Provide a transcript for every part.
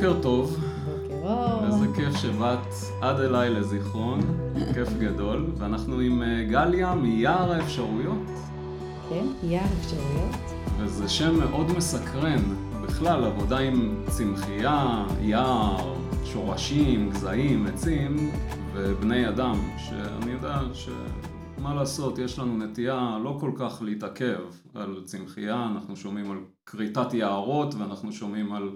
בוקר טוב. בוקר אור. איזה כיף שבאת עד אליי לזיכרון, כיף גדול. ואנחנו עם אה, גליה מיער האפשרויות. כן, יער אפשרויות. וזה שם מאוד מסקרן. בכלל, עבודה עם צמחייה, יער, שורשים, גזעים, עצים ובני אדם, שאני יודע שמה לעשות, יש לנו נטייה לא כל כך להתעכב על צמחייה, אנחנו שומעים על כריתת יערות ואנחנו שומעים על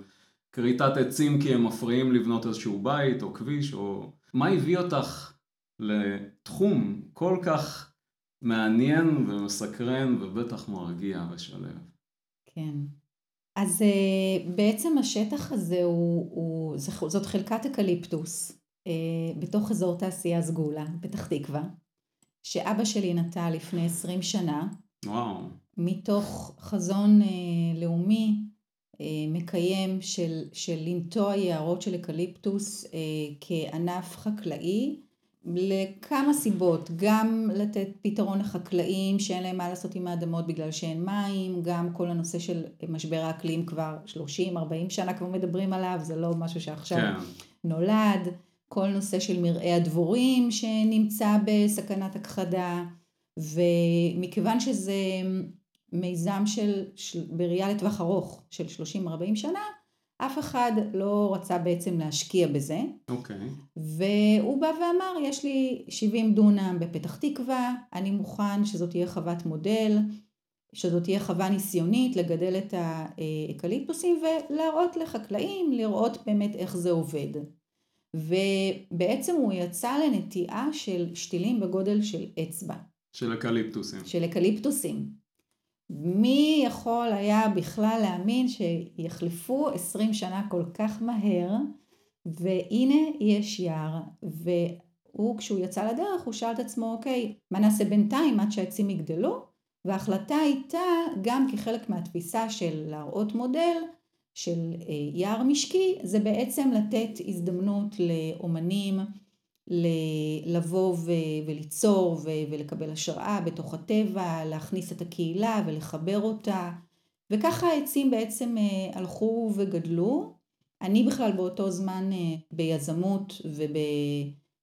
כריתת עצים כי הם מפריעים לבנות איזשהו בית או כביש, או... מה הביא אותך לתחום כל כך מעניין ומסקרן ובטח מרגיע ושלו? כן. אז uh, בעצם השטח הזה הוא, הוא זאת חלקת אקליפטוס uh, בתוך אזור תעשייה סגולה, פתח תקווה, שאבא שלי נטע לפני עשרים שנה. וואו. מתוך חזון uh, לאומי מקיים של, של לנטוע יערות של אקליפטוס uh, כענף חקלאי לכמה סיבות, גם לתת פתרון לחקלאים שאין להם מה לעשות עם האדמות בגלל שאין מים, גם כל הנושא של משבר האקלים כבר 30-40 שנה כבר מדברים עליו, זה לא משהו שעכשיו כן. נולד, כל נושא של מרעה הדבורים שנמצא בסכנת הכחדה, ומכיוון שזה מיזם של, של בראייה לטווח ארוך של 30-40 שנה, אף אחד לא רצה בעצם להשקיע בזה. אוקיי. Okay. והוא בא ואמר, יש לי 70 דונם בפתח תקווה, אני מוכן שזאת תהיה חוות מודל, שזאת תהיה חווה ניסיונית לגדל את האקליפטוסים ולהראות לחקלאים, לראות באמת איך זה עובד. ובעצם הוא יצא לנטיעה של שתילים בגודל של אצבע. של אקליפטוסים. של אקליפטוסים. מי יכול היה בכלל להאמין שיחלפו עשרים שנה כל כך מהר, והנה יש יער, והוא כשהוא יצא לדרך הוא שאל את עצמו, אוקיי, מה נעשה בינתיים עד שהעצים יגדלו? וההחלטה הייתה גם כחלק מהתפיסה של להראות מודל של אה, יער משקי, זה בעצם לתת הזדמנות לאומנים לבוא וליצור ולקבל השראה בתוך הטבע, להכניס את הקהילה ולחבר אותה, וככה העצים בעצם אה, הלכו וגדלו. אני בכלל באותו זמן אה, ביזמות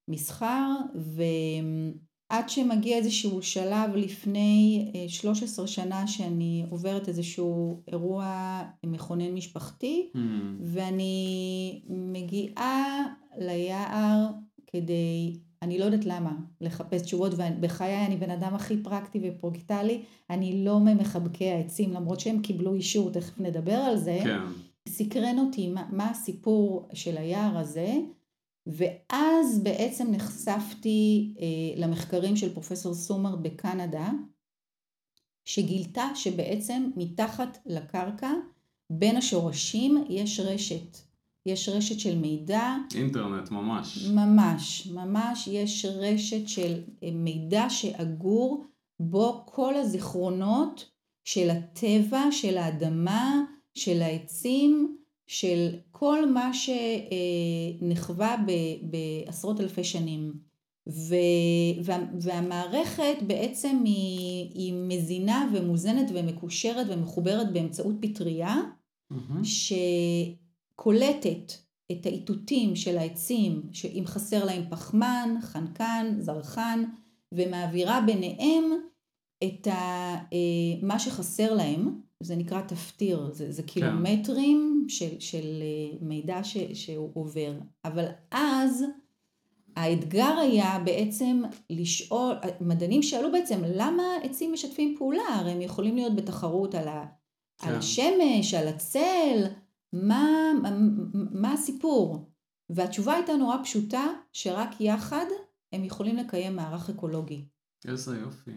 ובמסחר, ועד שמגיע איזשהו שלב לפני 13 אה, שנה שאני עוברת איזשהו אירוע מכונן משפחתי, mm. ואני מגיעה ליער כדי, אני לא יודעת למה, לחפש תשובות, ובחיי אני בן אדם הכי פרקטי ופרוקטלי, אני לא ממחבקי העצים, למרות שהם קיבלו אישור, תכף נדבר על זה. כן. סקרן אותי מה, מה הסיפור של היער הזה, ואז בעצם נחשפתי אה, למחקרים של פרופסור סומר בקנדה, שגילתה שבעצם מתחת לקרקע, בין השורשים יש רשת. יש רשת של מידע. אינטרנט, ממש. ממש, ממש יש רשת של אה, מידע שאגור בו כל הזיכרונות של הטבע, של האדמה, של העצים, של כל מה שנחווה בעשרות אלפי שנים. וה, והמערכת בעצם היא, היא מזינה ומוזנת ומקושרת ומחוברת באמצעות פטריה, mm-hmm. קולטת את האיתותים של העצים, שאם חסר להם פחמן, חנקן, זרחן, ומעבירה ביניהם את ה, אה, מה שחסר להם, זה נקרא תפטיר, זה, זה כן. קילומטרים של, של אה, מידע ש, שהוא עובר. אבל אז האתגר היה בעצם לשאול, מדענים שאלו בעצם למה עצים משתפים פעולה, הרי הם יכולים להיות בתחרות על, ה, כן. על השמש, על הצל, מה, מה, מה הסיפור? והתשובה הייתה נורא פשוטה, שרק יחד הם יכולים לקיים מערך אקולוגי. איזה יופי.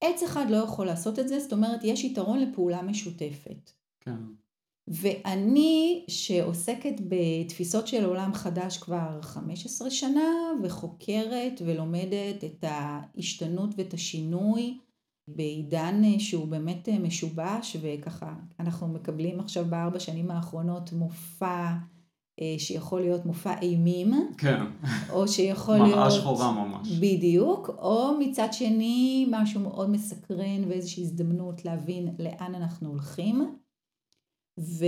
עץ אחד לא יכול לעשות את זה, זאת אומרת, יש יתרון לפעולה משותפת. כן. ואני, שעוסקת בתפיסות של עולם חדש כבר 15 שנה, וחוקרת ולומדת את ההשתנות ואת השינוי, בעידן אה, שהוא באמת אה, משובש וככה אנחנו מקבלים עכשיו בארבע שנים האחרונות מופע אה, שיכול להיות מופע אימים. כן. או שיכול להיות... מראה שחורה ממש. בדיוק. או מצד שני משהו מאוד מסקרן ואיזושהי הזדמנות להבין לאן אנחנו הולכים. ו...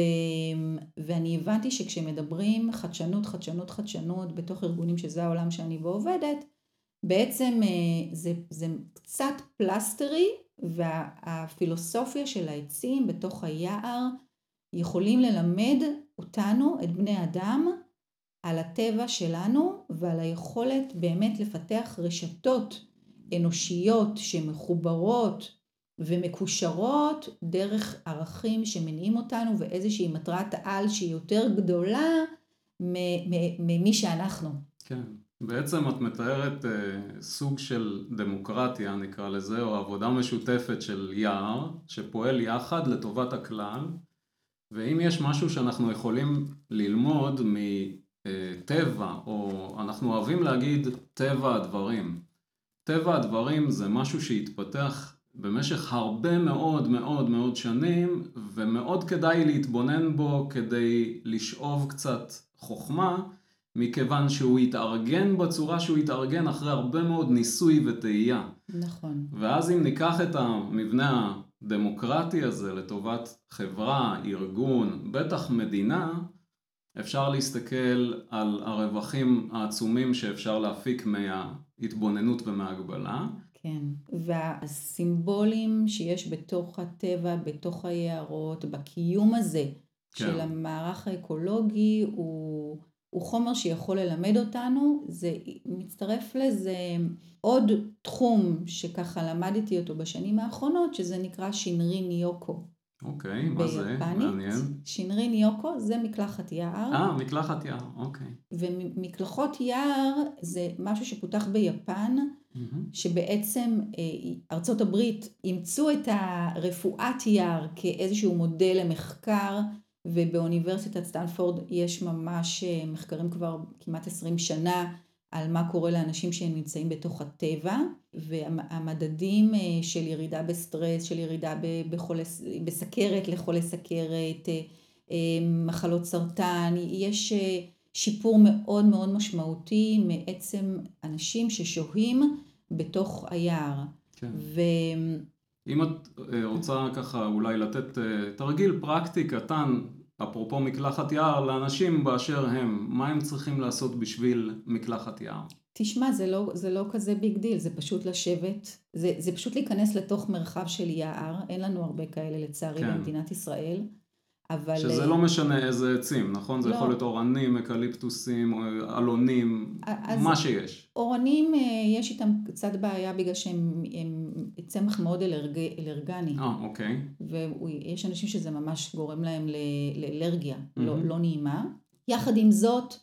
ואני הבנתי שכשמדברים חדשנות, חדשנות, חדשנות בתוך ארגונים שזה העולם שאני בו עובדת, בעצם אה, זה, זה קצת פלסטרי והפילוסופיה של העצים בתוך היער יכולים ללמד אותנו, את בני אדם, על הטבע שלנו ועל היכולת באמת לפתח רשתות אנושיות שמחוברות ומקושרות דרך ערכים שמניעים אותנו ואיזושהי מטרת על שהיא יותר גדולה ממי שאנחנו. כן, בעצם את מתארת אה, סוג של דמוקרטיה נקרא לזה, או עבודה משותפת של יער, שפועל יחד לטובת הכלל, ואם יש משהו שאנחנו יכולים ללמוד מטבע, או אנחנו אוהבים להגיד טבע הדברים. טבע הדברים זה משהו שהתפתח במשך הרבה מאוד מאוד מאוד שנים, ומאוד כדאי להתבונן בו כדי לשאוב קצת חוכמה, מכיוון שהוא התארגן בצורה שהוא התארגן אחרי הרבה מאוד ניסוי וטעייה. נכון. ואז אם ניקח את המבנה הדמוקרטי הזה לטובת חברה, ארגון, בטח מדינה, אפשר להסתכל על הרווחים העצומים שאפשר להפיק מההתבוננות ומההגבלה. כן, והסימבולים שיש בתוך הטבע, בתוך היערות, בקיום הזה כן. של המערך האקולוגי הוא, הוא חומר שיכול ללמד אותנו, זה מצטרף לזה עוד תחום שככה למדתי אותו בשנים האחרונות, שזה נקרא שינרין יוקו. אוקיי, מה זה? מעניין. שינרין יוקו זה מקלחת יער. אה, מקלחת יער, אוקיי. ומקלחות יער זה משהו שפותח ביפן, mm-hmm. שבעצם אה, ארצות הברית אימצו את הרפואת יער כאיזשהו מודל למחקר, ובאוניברסיטת סטנפורד יש ממש אה, מחקרים כבר כמעט 20 שנה על מה קורה לאנשים שהם נמצאים בתוך הטבע, והמדדים אה, של ירידה בסטרס, של ירידה בחולה, בסכרת לחולי סכרת, אה, מחלות סרטן, יש שיפור מאוד מאוד משמעותי מעצם אנשים ששוהים בתוך היער. כן. ו... אם את רוצה ככה אולי לתת תרגיל פרקטי קטן אפרופו מקלחת יער, לאנשים באשר הם, מה הם צריכים לעשות בשביל מקלחת יער? תשמע, זה לא, זה לא כזה big deal, זה פשוט לשבת, זה, זה פשוט להיכנס לתוך מרחב של יער, אין לנו הרבה כאלה לצערי כן. במדינת ישראל. אבל... שזה לא משנה איזה עצים, נכון? זה לא. יכול להיות אורנים, אקליפטוסים, אלונים, אז מה שיש. אורנים אה, יש איתם קצת בעיה בגלל שהם צמח מאוד אלרג... אלרגני. אה, אוקיי. ויש אנשים שזה ממש גורם להם לאלרגיה, mm-hmm. לא, לא נעימה. יחד עם זאת,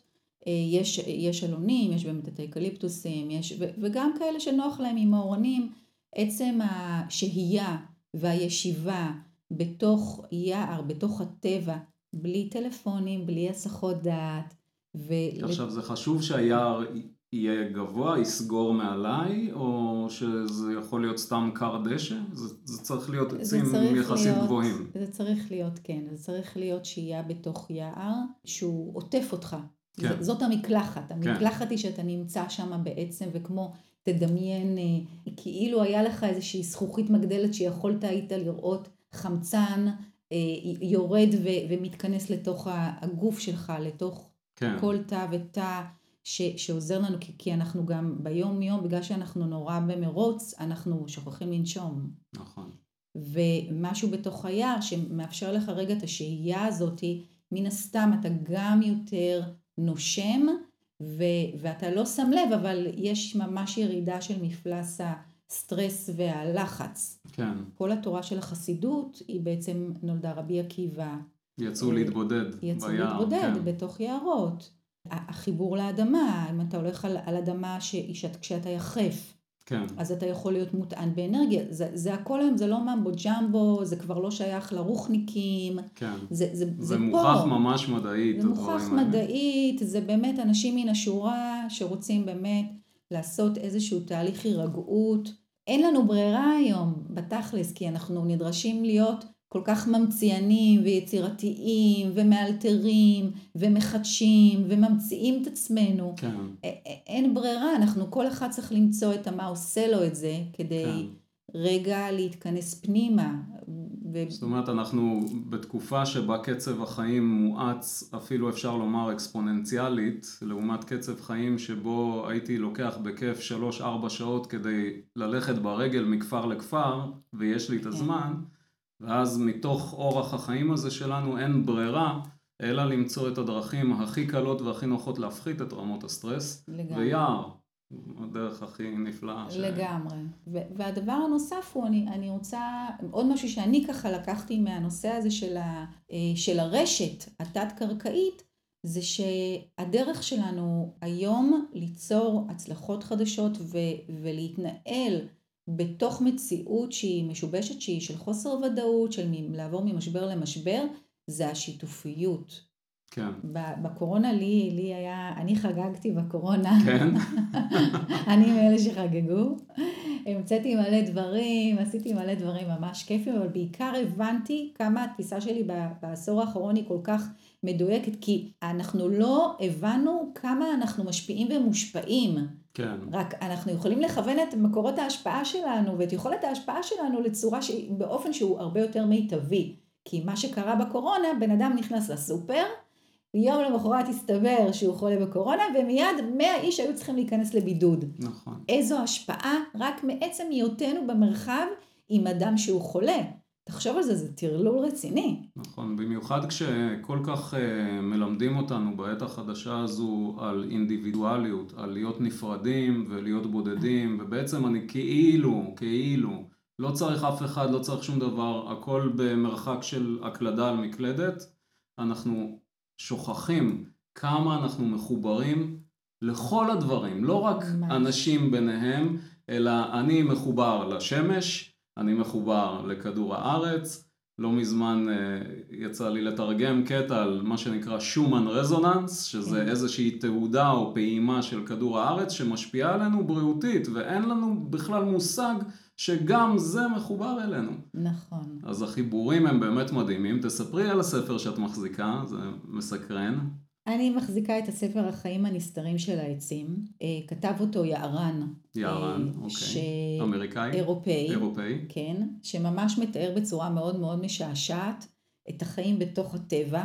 אה, יש, יש אלונים, יש באמת את האקליפטוסים, יש, ו, וגם כאלה שנוח להם עם האורנים, עצם השהייה והישיבה בתוך יער, בתוך הטבע, בלי טלפונים, בלי הסחות דעת. ו... עכשיו זה חשוב שהיער יהיה גבוה, יסגור מעליי, או שזה יכול להיות סתם כר דשא? זה, זה צריך להיות עצים יחסית להיות, גבוהים. זה צריך להיות, כן, זה צריך להיות שהייה בתוך יער שהוא עוטף אותך. כן. זאת המקלחת, כן. המקלחת כן. היא שאתה נמצא שם בעצם וכמו תדמיין, אה, כאילו היה לך איזושהי זכוכית מגדלת שיכולת היית לראות חמצן אה, יורד ו- ומתכנס לתוך הגוף שלך, לתוך כן. כל תא ותא ש- שעוזר לנו, כי, כי אנחנו גם ביום יום, בגלל שאנחנו נורא במרוץ, אנחנו שוכחים לנשום. נכון. ומשהו בתוך היער שמאפשר לך רגע את השהייה הזאתי, מן הסתם אתה גם יותר נושם, ו- ואתה לא שם לב, אבל יש ממש ירידה של מפלס. הסטרס והלחץ. כן. כל התורה של החסידות היא בעצם נולדה רבי עקיבא. יצאו להתבודד יצאו ביער. יצאו להתבודד כן. בתוך יערות. החיבור לאדמה, אם אתה הולך על, על אדמה כשאתה יחף, כן. אז אתה יכול להיות מוטען באנרגיה. זה, זה הכל היום, זה לא ממבו ג'מבו, זה כבר לא שייך לרוחניקים. כן. זה, זה, זה, זה מוכח פה. ממש מדעית. זה מוכח מדעית, זה באמת אנשים מן השורה שרוצים באמת לעשות איזשהו תהליך הירגעות. אין לנו ברירה היום בתכלס, כי אנחנו נדרשים להיות כל כך ממציאנים ויצירתיים ומאלתרים ומחדשים וממציאים את עצמנו. כן. אין ברירה, אנחנו כל אחד צריך למצוא את מה עושה לו את זה כדי כן. רגע להתכנס פנימה ו... זאת אומרת, אנחנו בתקופה שבה קצב החיים מואץ, אפילו אפשר לומר אקספוננציאלית, לעומת קצב חיים שבו הייתי לוקח בכיף 3-4 שעות כדי ללכת ברגל מכפר לכפר, ויש לי את כן. ואז מתוך אורח החיים הזה שלנו אין ברירה, אלא למצוא את הדרכים הכי קלות והכי נוחות להפחית את רמות הסטרס, לגמרי. ויער, הדרך הכי נפלאה. ש- לגמרי. ו- והדבר הנוסף הוא, אני, אני רוצה, עוד משהו שאני ככה לקחתי מהנושא הזה של, ה, אה, של הרשת התת-קרקעית, זה שהדרך שלנו היום ליצור הצלחות חדשות ו- ולהתנהל בתוך מציאות שהיא משובשת, שהיא של חוסר ודאות, של לעבור ממשבר למשבר, זה השיתופיות. כן, בקורונה לי, לי היה, אני חגגתי בקורונה. כן, אני מאלה שחגגו. המצאתי מלא דברים, עשיתי מלא דברים ממש כיפים, אבל בעיקר הבנתי כמה התפיסה שלי בעשור האחרון היא כל כך מדויקת, כי אנחנו לא הבנו כמה אנחנו משפיעים ומושפעים. כן, רק אנחנו יכולים לכוון את מקורות ההשפעה שלנו ואת יכולת ההשפעה שלנו לצורה שהיא, באופן שהוא הרבה יותר מיטבי. כי מה שקרה בקורונה, בן אדם נכנס לסופר, יום למחרת הסתבר שהוא חולה בקורונה, ומיד 100 איש היו צריכים להיכנס לבידוד. נכון. איזו השפעה רק מעצם היותנו במרחב עם אדם שהוא חולה. תחשוב על זה, זה טרלול רציני. נכון, במיוחד כשכל כך uh, מלמדים אותנו בעת החדשה הזו על אינדיבידואליות, על להיות נפרדים ולהיות בודדים, ובעצם אני כאילו, כאילו, לא צריך אף אחד, לא צריך שום דבר, הכל במרחק של הקלדה על מקלדת, אנחנו שוכחים כמה אנחנו מחוברים לכל הדברים, לא רק ממש. אנשים ביניהם, אלא אני מחובר לשמש, אני מחובר לכדור הארץ, לא מזמן אה, יצא לי לתרגם קטע על מה שנקרא שומן רזוננס, שזה כן. איזושהי תעודה או פעימה של כדור הארץ שמשפיעה עלינו בריאותית, ואין לנו בכלל מושג שגם זה מחובר אלינו. נכון. אז החיבורים הם באמת מדהימים. תספרי על הספר שאת מחזיקה, זה מסקרן. אני מחזיקה את הספר החיים הנסתרים של העצים. אה, כתב אותו יערן. יערן, אה, אוקיי. ש- אמריקאי? אירופאי. אירופאי. כן, שממש מתאר בצורה מאוד מאוד משעשעת את החיים בתוך הטבע,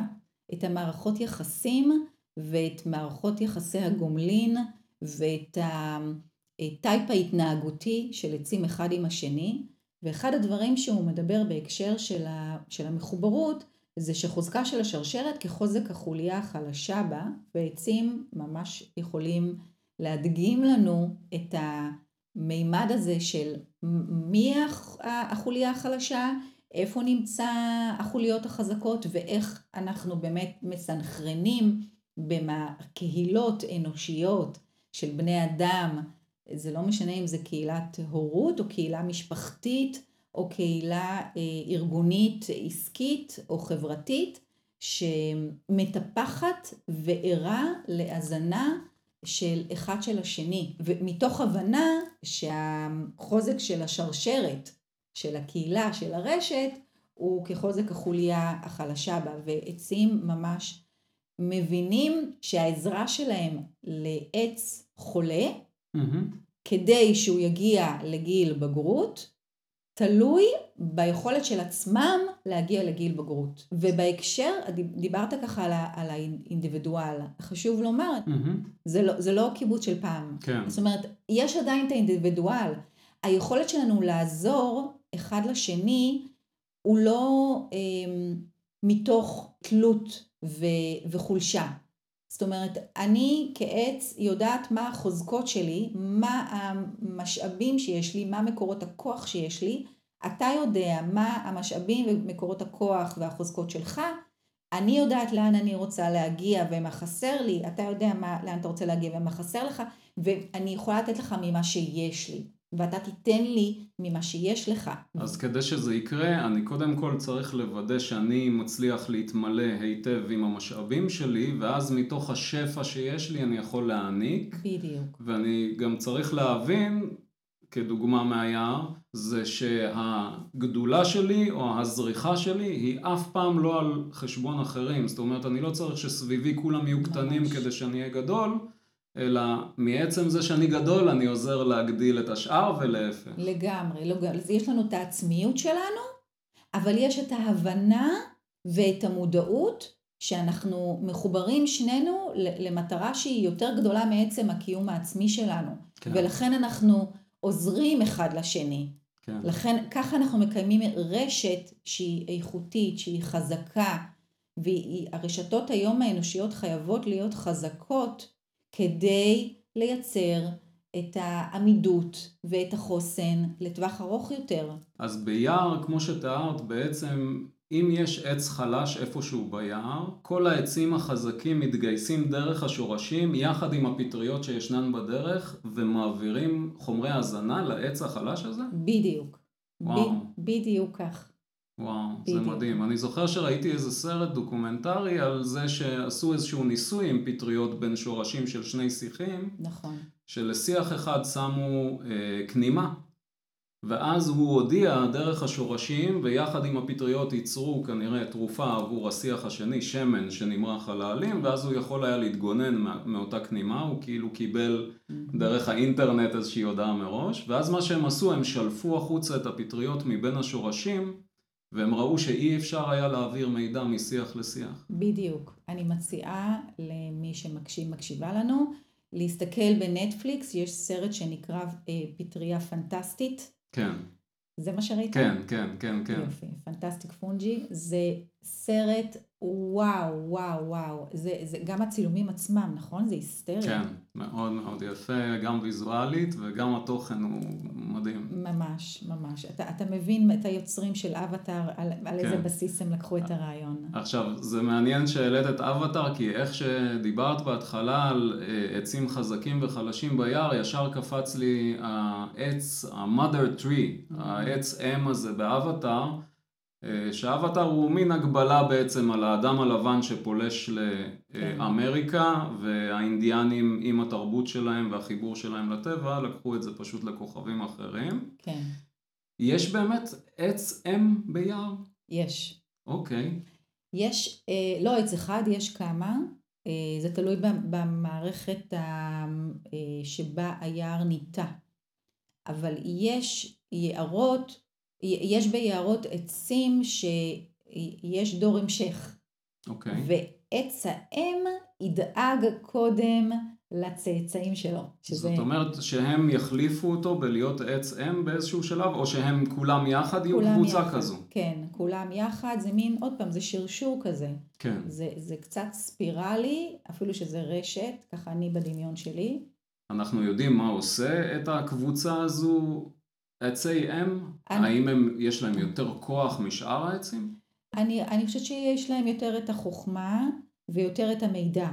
את המערכות יחסים ואת מערכות יחסי הגומלין ואת הטייפ ההתנהגותי של עצים אחד עם השני. ואחד הדברים שהוא מדבר בהקשר של, ה, של המחוברות זה שחוזקה של השרשרת כחוזק החוליה החלשה בה, ועצים ממש יכולים להדגים לנו את המימד הזה של מי הח- החוליה החלשה, איפה נמצא החוליות החזקות ואיך אנחנו באמת מסנכרנים בקהילות אנושיות של בני אדם, זה לא משנה אם זה קהילת הורות או קהילה משפחתית או קהילה אה, ארגונית עסקית או חברתית שמטפחת וערה להזנה של אחד של השני ומתוך הבנה שהחוזק של השרשרת של הקהילה של הרשת הוא כחוזק החוליה החלשה בה ועצים ממש מבינים שהעזרה שלהם לעץ חולה מהמם. כדי שהוא יגיע לגיל בגרות, תלוי ביכולת של עצמם להגיע לגיל בגרות. ובהקשר, דיברת ככה על, ה- על האינדיבידואל, חשוב לומר, מהמם. זה לא, זה לא קיבוץ של פעם. כן. זאת אומרת, יש עדיין את האינדיבידואל. היכולת שלנו לעזור אחד לשני הוא לא אה, מתוך תלות ו, וחולשה. זאת אומרת, אני כעץ יודעת מה החוזקות שלי, מה המשאבים שיש לי, מה מקורות הכוח שיש לי. אתה יודע מה המשאבים ומקורות הכוח והחוזקות שלך. אני יודעת לאן אני רוצה להגיע ומה חסר לי, אתה יודע מה, לאן אתה רוצה להגיע ומה חסר לך, ואני יכולה לתת לך ממה שיש לי, ואתה תיתן לי ממה שיש לך. אז כדי שזה יקרה, אני קודם כל צריך לוודא שאני מצליח להתמלא היטב עם המשאבים שלי, ואז מתוך השפע שיש לי אני יכול להעניק, בדיוק. ואני גם צריך להבין, כדוגמה מהיער, זה שהגדולה שלי או הזריחה שלי היא אף פעם לא על חשבון אחרים. זאת אומרת, אני לא צריך שסביבי כולם יהיו קטנים ממש. כדי שאני אהיה גדול, אלא מעצם זה שאני גדול אני עוזר להגדיל את השאר ולהפך. לגמרי, לא, יש לנו את העצמיות שלנו, אבל יש את ההבנה ואת המודעות שאנחנו מחוברים שנינו למטרה שהיא יותר גדולה מעצם הקיום העצמי שלנו. כן. ולכן אנחנו עוזרים אחד לשני. כן. לכן ככה אנחנו מקיימים רשת שהיא איכותית, שהיא חזקה, והרשתות היום האנושיות חייבות להיות חזקות כדי לייצר את העמידות ואת החוסן לטווח ארוך יותר. אז ביער, כמו שתיארת, בעצם אם יש עץ חלש איפשהו ביער, כל העצים החזקים מתגייסים דרך השורשים יחד עם הפטריות שישנן בדרך ומעבירים חומרי הזנה לעץ החלש הזה? בדיוק. וואו. ב- בדיוק כך. וואו, בדיוק. זה מדהים. אני זוכר שראיתי איזה סרט דוקומנטרי על זה שעשו איזשהו ניסוי עם פטריות בין שורשים של שני שיחים. נכון. שלשיח אחד שמו אה, כנימה. ואז הוא הודיע דרך השורשים ויחד עם הפטריות ייצרו כנראה תרופה עבור השיח השני, שמן שנמרח על העלים ואז הוא יכול היה להתגונן מאותה כנימה, הוא כאילו קיבל דרך האינטרנט איזושהי הודעה מראש ואז מה שהם עשו הם שלפו החוצה את הפטריות מבין השורשים והם ראו שאי אפשר היה להעביר מידע משיח לשיח. בדיוק. אני מציעה למי שמקשיבה לנו להסתכל בנטפליקס, יש סרט שנקרא אה, פטריה פנטסטית. כן. זה מה שראית? כן, כן, כן, כן. יופי, פנטסטיק פונג'י. זה סרט וואו, וואו, וואו. זה, זה גם הצילומים עצמם, נכון? זה היסטרי. כן, מאוד מאוד יפה, גם ויזואלית וגם התוכן הוא מדהים. ממש, ממש. אתה, אתה מבין את היוצרים של אבטאר, על, על כן. איזה בסיס הם לקחו את הרעיון. עכשיו, זה מעניין שהעלית את אבטאר, כי איך שדיברת בהתחלה על אה, עצים חזקים וחלשים ביער, ישר קפץ לי העץ, ה-mother tree, mm-hmm. העץ אם הזה באבטאר. אה, שאבטאר הוא מין הגבלה בעצם על האדם הלבן שפולש לאמריקה. והאינדיאנים עם התרבות שלהם והחיבור שלהם לטבע לקחו את זה פשוט לכוכבים אחרים. כן. יש באמת עץ אם ביער? יש. אוקיי. יש, אה, לא עץ אחד, יש כמה. אה, זה תלוי במערכת שבה היער ניטע. אבל יש יערות יש ביערות עצים שיש דור המשך. אוקיי. Okay. ועץ האם ידאג קודם לצאצאים שלו. שזה... זאת אומרת שהם יחליפו אותו בלהיות עץ אם באיזשהו שלב, או שהם כולם יחד יהיו קבוצה יחד, כזו? כן, כולם יחד, זה מין, עוד פעם, זה שרשור כזה. כן. זה, זה קצת ספירלי, אפילו שזה רשת, ככה אני בדמיון שלי. אנחנו יודעים מה עושה את הקבוצה הזו עצי אם, אני... האם הם, יש להם יותר כוח משאר העצים? אני, אני חושבת שיש להם יותר את החוכמה ויותר את המידע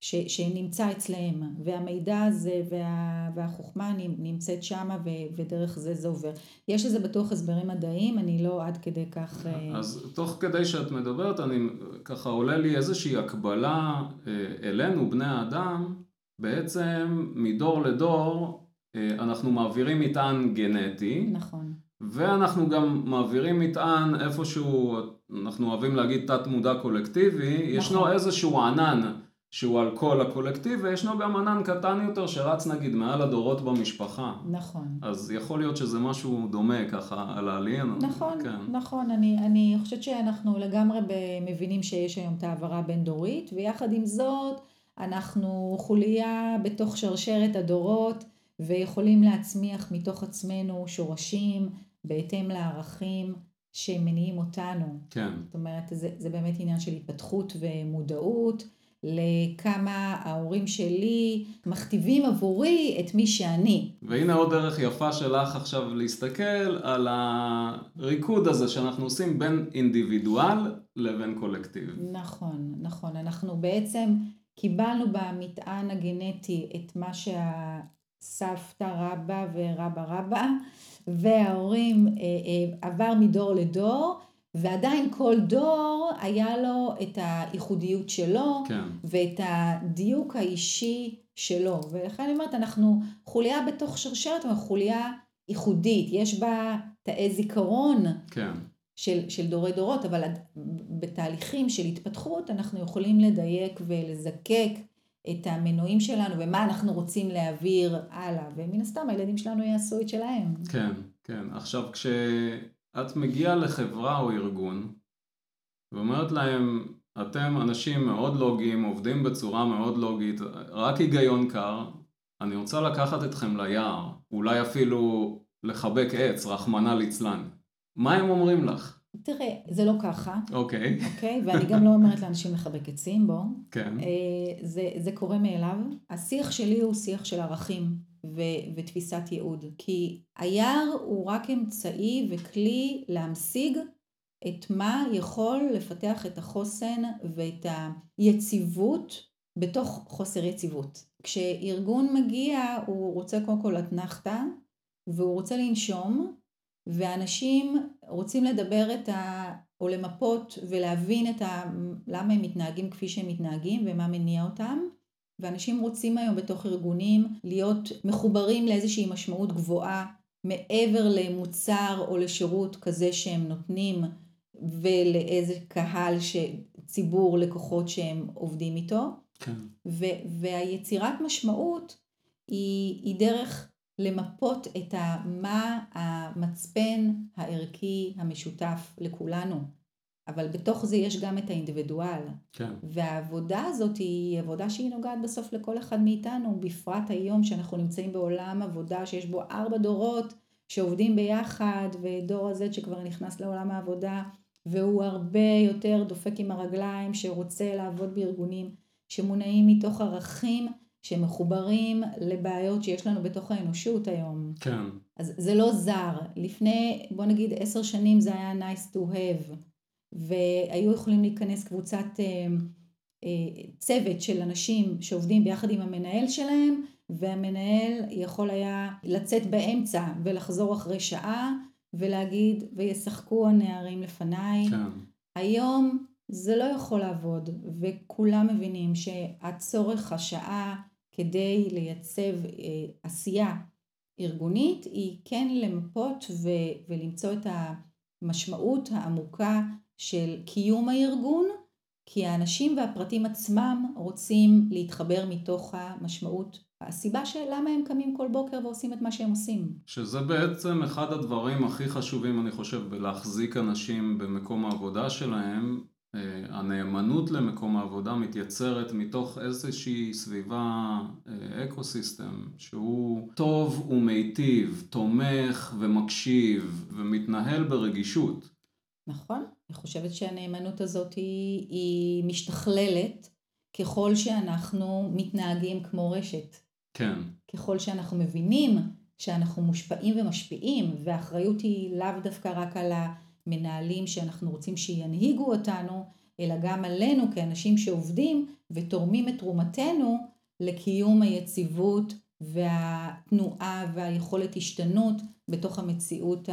ש, שנמצא אצלהם, והמידע הזה וה, והחוכמה נמצאת שמה ו, ודרך זה זה עובר. יש לזה בטוח הסברים מדעיים, אני לא עד כדי כך... אה, אז תוך כדי שאת מדברת, אני ככה עולה לי איזושהי הקבלה אה, אלינו, בני האדם, בעצם מדור לדור אנחנו מעבירים מטען גנטי. נכון. ואנחנו גם מעבירים מטען איפשהו, אנחנו אוהבים להגיד תת מודע קולקטיבי, נכון. ישנו איזשהו ענן שהוא על כל הקולקטיב, וישנו גם ענן קטן יותר שרץ נגיד מעל הדורות במשפחה. נכון. אז יכול להיות שזה משהו דומה ככה על העליין. נכון, כן. נכון. אני, אני חושבת שאנחנו לגמרי מבינים שיש היום את העברה בין דורית, ויחד עם זאת, אנחנו חוליה בתוך שרשרת הדורות. ויכולים להצמיח מתוך עצמנו שורשים בהתאם לערכים שמניעים אותנו. כן. זאת אומרת, זה, זה באמת עניין של התפתחות ומודעות לכמה ההורים שלי מכתיבים עבורי את מי שאני. והנה עוד דרך יפה שלך עכשיו להסתכל על הריקוד הזה שאנחנו עושים בין אינדיבידואל לבין קולקטיב. נכון, נכון. אנחנו בעצם קיבלנו במטען הגנטי את מה שה... סבתא רבא ורבא רבא, וההורים אה, אה, עבר מדור לדור, ועדיין כל דור היה לו את הייחודיות שלו, כן. ואת הדיוק האישי שלו. ולכן אני אומרת, אנחנו חוליה בתוך שרשרת, אבל חוליה ייחודית, יש בה תאי זיכרון. כן. של, של דורי דורות, אבל בתהליכים של התפתחות אנחנו יכולים לדייק ולזקק את המנועים שלנו ומה אנחנו רוצים להעביר הלאה, ומן הסתם הילדים שלנו יעשו את שלהם. כן, כן. עכשיו את מגיעה לחברה או ארגון ואומרת להם, אתם אנשים מאוד לוגיים, עובדים בצורה מאוד לוגית, רק היגיון קר, אני רוצה לקחת אתכם ליער, אולי אפילו לחבק עץ, רחמנא ליצלן. מה הם אומרים לך? תראה, זה לא ככה. אוקיי. אוקיי? ואני גם לא אומרת לאנשים לחבק עצים, בוא. כן. אה, זה, זה קורה מאליו. השיח שלי הוא שיח של ערכים ו, ותפיסת ייעוד. כי היער הוא רק אמצעי וכלי להמשיג את מה יכול לפתח את החוסן ואת היציבות בתוך חוסר יציבות. כשארגון מגיע הוא רוצה קודם כל אתנחתא והוא רוצה לנשום ואנשים רוצים לדבר את ה... או למפות ולהבין את ה... למה הם מתנהגים כפי שהם מתנהגים ומה מניע אותם ואנשים רוצים היום בתוך ארגונים להיות מחוברים לאיזושהי משמעות גבוהה מעבר למוצר או לשירות כזה שהם נותנים ולאיזה קהל, ש... ציבור לקוחות שהם עובדים איתו. כן. ו- והיצירת משמעות היא, היא דרך למפות את מה המצפן הערכי המשותף לכולנו. אבל בתוך זה יש גם את האינדיבידואל. כן. והעבודה הזאת היא עבודה שהיא נוגעת בסוף לכל אחד מאיתנו, בפרט היום שאנחנו נמצאים בעולם עבודה שיש בו ארבע דורות שעובדים ביחד, ודור הזה שכבר נכנס לעולם העבודה, והוא הרבה יותר דופק עם הרגליים, שרוצה לעבוד בארגונים שמונעים מתוך ערכים שמחוברים לבעיות שיש לנו בתוך האנושות היום. כן. אז זה לא זר. לפני, בוא נגיד עשר שנים זה היה nice to have, והיו יכולים להיכנס קבוצת אה, אה, צוות של אנשים שעובדים ביחד עם המנהל שלהם, והמנהל יכול היה לצאת באמצע ולחזור אחרי שעה ולהגיד וישחקו הנערים לפניי. כן. היום זה לא יכול לעבוד וכולם מבינים שהצורך השעה כדי לייצב אה, עשייה ארגונית היא כן למפות ו- ולמצוא את המשמעות העמוקה של קיום הארגון כי האנשים והפרטים עצמם רוצים להתחבר מתוך המשמעות הסיבה של למה הם קמים כל בוקר ועושים את מה שהם עושים. שזה בעצם אחד הדברים הכי חשובים, אני חושב, בלהחזיק אנשים במקום העבודה שלהם. אה, הנאמנות למקום העבודה מתייצרת מתוך איזושהי סביבה אקו סיסטם שהוא טוב ומיטיב, תומך ומקשיב ומתנהל ברגישות. נכון, אני חושבת שהנאמנות הזאת היא, היא משתכללת ככל שאנחנו מתנהגים כמו רשת. כן. ככל שאנחנו מבינים שאנחנו מושפעים ומשפיעים, והאחריות היא לאו דווקא רק על המנהלים שאנחנו רוצים שינהיגו אותנו, אלא גם עלינו כאנשים שעובדים ותורמים את תרומתנו לקיום היציבות והתנועה והיכולת השתנות בתוך המציאות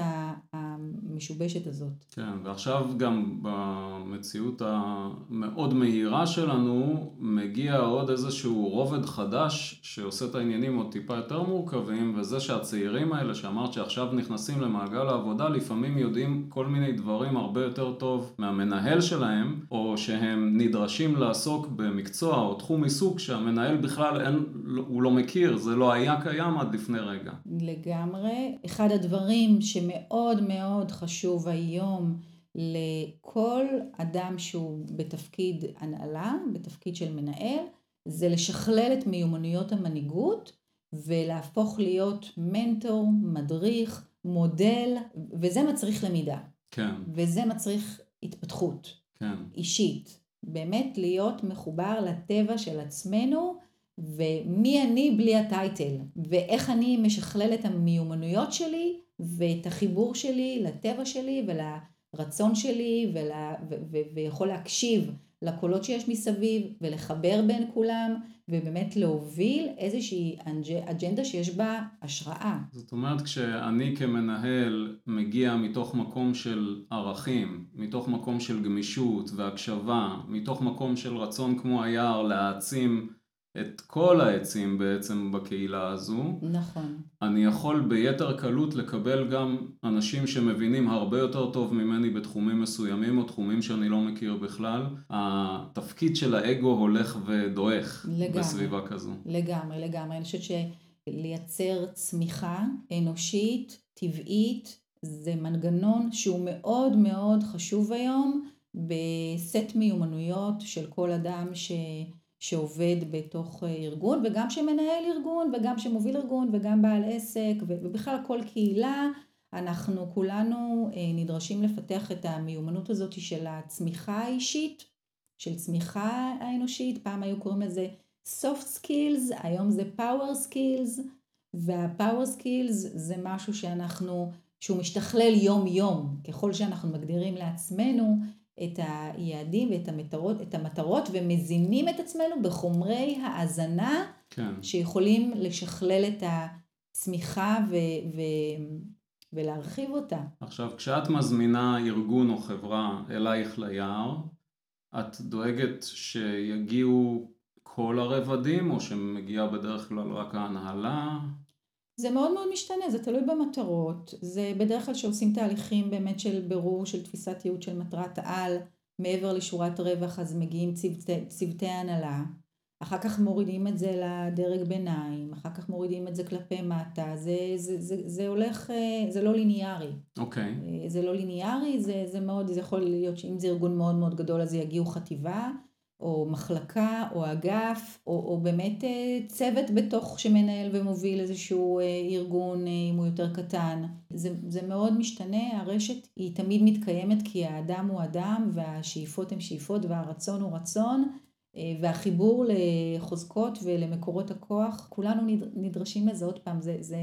המשובשת הזאת. כן, ועכשיו גם במציאות המאוד מהירה שלנו מגיע עוד איזשהו רובד חדש שעושה את העניינים עוד טיפה יותר מורכבים וזה שהצעירים האלה שאמרת שעכשיו נכנסים למעגל העבודה לפעמים יודעים כל מיני דברים הרבה יותר טוב מהמנהל שלהם או שהם נדרשים לעסוק במקצוע או תחום עיסוק שהמנהל בכלל אין, הוא לא מכיר, זה לא היה קיים עד לפני רגע. לגמרי. אחד הדברים שמאוד מאוד חשוב היום לכל אדם שהוא בתפקיד הנהלה, בתפקיד של מנהל, זה לשכלל את מיומנויות המנהיגות ולהפוך להיות מנטור, מדריך, מודל, וזה מצריך למידה. כן. וזה מצריך התפתחות. כן. אישית. באמת להיות מחובר לטבע של עצמנו ומי אני בלי הטייטל, ואיך אני משכלל את המיומנויות שלי ואת החיבור שלי לטבע שלי ולרצון שלי ול... ו... ו... ויכול להקשיב לקולות שיש מסביב ולחבר בין כולם ובאמת להוביל איזושהי אג'נדה שיש בה השראה. זאת אומרת כשאני כמנהל מגיע מתוך מקום של ערכים, מתוך מקום של גמישות והקשבה, מתוך מקום של רצון כמו היער להעצים את כל העצים בעצם בקהילה הזו. נכון. אני יכול ביתר קלות לקבל גם אנשים שמבינים הרבה יותר טוב ממני בתחומים מסוימים או תחומים שאני לא מכיר בכלל. התפקיד של האגו הולך ודועך לגמרי, בסביבה כזו. לגמרי, לגמרי. אני חושבת שלייצר צמיחה אנושית, טבעית, זה מנגנון שהוא מאוד מאוד חשוב היום בסט מיומנויות של כל אדם ש... שעובד בתוך ארגון וגם שמנהל ארגון וגם שמוביל ארגון וגם בעל עסק ובכלל כל קהילה אנחנו כולנו נדרשים לפתח את המיומנות הזאת של הצמיחה האישית, של צמיחה האנושית, פעם היו קוראים לזה soft skills, היום זה power skills וה-power skills זה משהו שאנחנו, שהוא משתכלל יום יום, ככל שאנחנו מגדירים לעצמנו את היעדים ואת המטרות, את המטרות ומזינים את עצמנו בחומרי האזנה כן. שיכולים לשכלל את הצמיחה ו... ו... ולהרחיב אותה. עכשיו, כשאת מזמינה ארגון או חברה אלייך ליער, את דואגת שיגיעו כל הרבדים, או שמגיעה בדרך כלל רק ההנהלה? זה מאוד מאוד משתנה, זה תלוי במטרות. זה בדרך כלל שעושים תהליכים באמת של בירור של תפיסת ייעוד של מטרת העל, מעבר לשורת רווח, אז מגיעים צוותי, צוותי הנהלה. אחר כך מורידים את זה לדרג ביניים, אחר כך מורידים את זה כלפי מטה, זה, זה, זה, זה הולך, אה, זה לא ליניארי. אוקיי. Okay. אה, זה לא ליניארי, זה, זה מאוד, זה יכול להיות שאם זה ארגון מאוד מאוד גדול אז יגיעו חטיבה, או מחלקה, או אגף, או, או באמת אה, צוות בתוך שמנהל ומוביל איזשהו ארגון אם הוא יותר קטן. זה, זה מאוד משתנה, הרשת היא תמיד מתקיימת כי האדם הוא אדם והשאיפות הן שאיפות והרצון הוא רצון. אה, והחיבור לחוזקות ולמקורות הכוח, כולנו נדרשים לזה עוד פעם, זה, זה,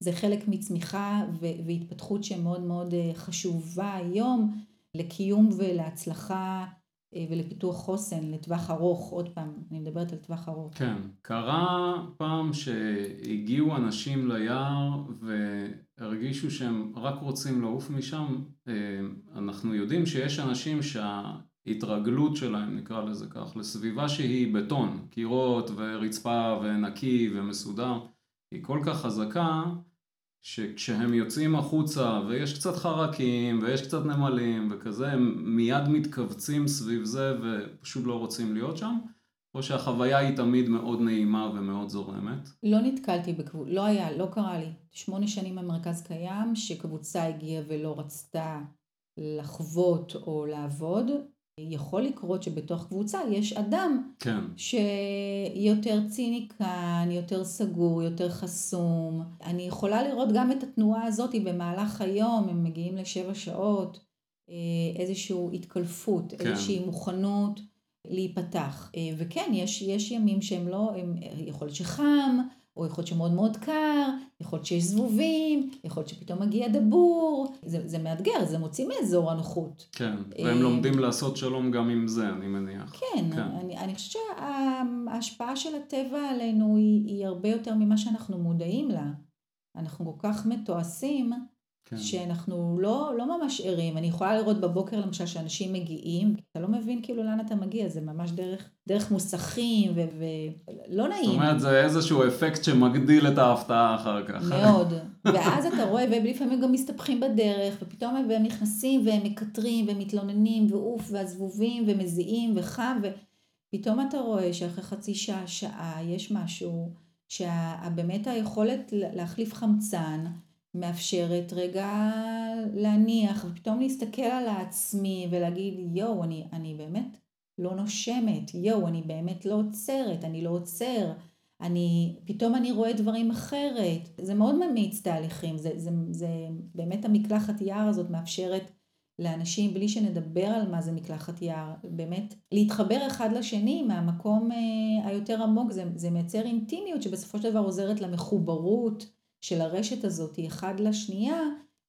זה חלק מצמיחה והתפתחות שמאוד מאוד אה, חשובה היום לקיום ולהצלחה אה, ולפיתוח חוסן לטווח ארוך, עוד פעם, אני מדברת על טווח ארוך. כן, קרה פעם שהגיעו אנשים ליער והרגישו שהם רק רוצים לעוף משם, אנחנו יודעים שיש אנשים שה... התרגלות שלהם, נקרא לזה כך, לסביבה שהיא בטון, קירות ורצפה ונקי ומסודר, היא כל כך חזקה שכשהם יוצאים החוצה ויש קצת חרקים ויש קצת נמלים וכזה, הם מיד מתכווצים סביב זה ופשוט לא רוצים להיות שם, או שהחוויה היא תמיד מאוד נעימה ומאוד זורמת? לא נתקלתי בקבוצה, לא היה, לא קרה לי. שמונה שנים במרכז קיים, שקבוצה הגיעה ולא רצתה לחוות או לעבוד, יכול לקרות שבתוך קבוצה יש אדם כן. שיותר ציניקן, יותר סגור, יותר חסום. אני יכולה לראות גם את התנועה הזאת במהלך היום, הם מגיעים לשבע שעות, אה, איזושהי התקלפות, כן. איזושהי מוכנות להיפתח. אה, וכן, יש, יש ימים שהם לא, הם, יכול להיות שחם, או יכול להיות שמאוד מאוד קר, יכול להיות שיש זבובים, יכול להיות שפתאום מגיע דבור, זה, זה מאתגר, זה מוציא מאזור הנוחות. כן, והם אה, לומדים לעשות שלום גם עם זה, אני מניח. כן, כן. אני, אני חושבת שההשפעה של הטבע עלינו היא, היא הרבה יותר ממה שאנחנו מודעים לה. אנחנו כל כך מתועשים, כן. שאנחנו לא, לא ממש ערים. אני יכולה לראות בבוקר למשל שאנשים מגיעים, אתה לא מבין כאילו לאן אתה מגיע, זה ממש דרך, דרך מוסכים ולא נעים. זאת אומרת, זה איזשהו אפקט שמגדיל את ההפתעה אחר כך. מאוד. ואז אתה רואה, ולפעמים גם מסתבכים בדרך, ופתאום הם נכנסים והם מקטרים ומתלוננים, ואוף, והזבובים, ומזיעים, וחם, ופתאום אתה רואה שאחרי חצי שעה, שעה, יש משהו, שבאמת היכולת להחליף חמצן, מאפשרת רגע להניח ופתאום להסתכל על עצמי ולהגיד יואו אני, אני באמת לא נושמת, יואו אני באמת לא עוצרת, אני לא עוצר, אני, פתאום אני רואה דברים אחרת, זה מאוד ממיץ תהליכים, זה, זה, זה באמת המקלחת יער הזאת מאפשרת לאנשים בלי שנדבר על מה זה מקלחת יער, באמת להתחבר אחד לשני מהמקום אה, היותר עמוק, זה, זה מייצר אינטימיות שבסופו של דבר עוזרת למחוברות של הרשת הזאת אחד לשנייה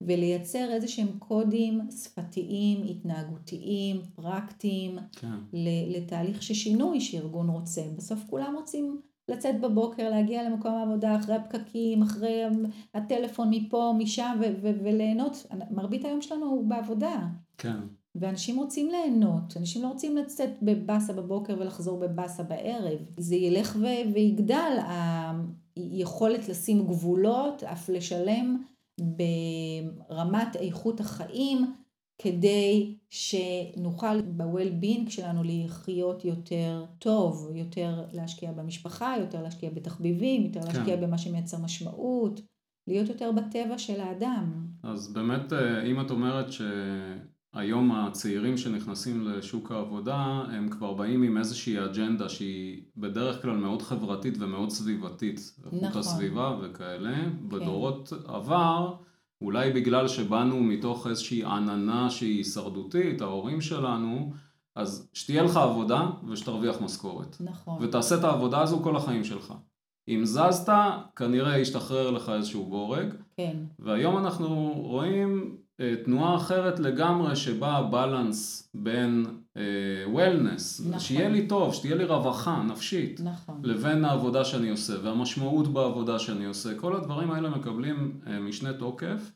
ולייצר איזה שהם קודים שפתיים, התנהגותיים, פרקטיים, כן. לתהליך של שינוי שארגון רוצה. בסוף כולם רוצים לצאת בבוקר, להגיע למקום העבודה אחרי הפקקים, אחרי הטלפון מפה, משם, וליהנות. מרבית היום שלנו הוא בעבודה. כן. ואנשים רוצים ליהנות, אנשים לא רוצים לצאת בבאסה בבוקר ולחזור בבאסה בערב. זה ילך ויגדל, היכולת לשים גבולות, אף לשלם ברמת איכות החיים, כדי שנוכל ב-well-being שלנו לחיות יותר טוב, יותר להשקיע במשפחה, יותר להשקיע בתחביבים, יותר כן. להשקיע במה שמייצר משמעות. להיות יותר בטבע של האדם. אז באמת, אה, אם את אומרת שהיום הצעירים שנכנסים לשוק העבודה, הם כבר באים עם איזושהי אג'נדה שהיא בדרך כלל מאוד חברתית ומאוד סביבתית. נכון. איכות הסביבה וכאלה. כן. בדורות עבר, אולי בגלל שבאנו מתוך איזושהי עננה שהיא הישרדותית, ההורים שלנו, אז שתהיה לך עבודה ושתרוויח משכורת. נכון. ותעשה את העבודה הזו כל החיים שלך. אם זזת, כנראה ישתחרר לך איזשהו בורג. כן. והיום אנחנו רואים תנועה אחרת לגמרי שבה הבלנס בין וולנס, אה, נכון. שיהיה לי טוב, שתהיה לי רווחה נפשית, נכון. לבין העבודה שאני עושה והמשמעות בעבודה שאני עושה. כל הדברים האלה מקבלים אה, משנה תוקף,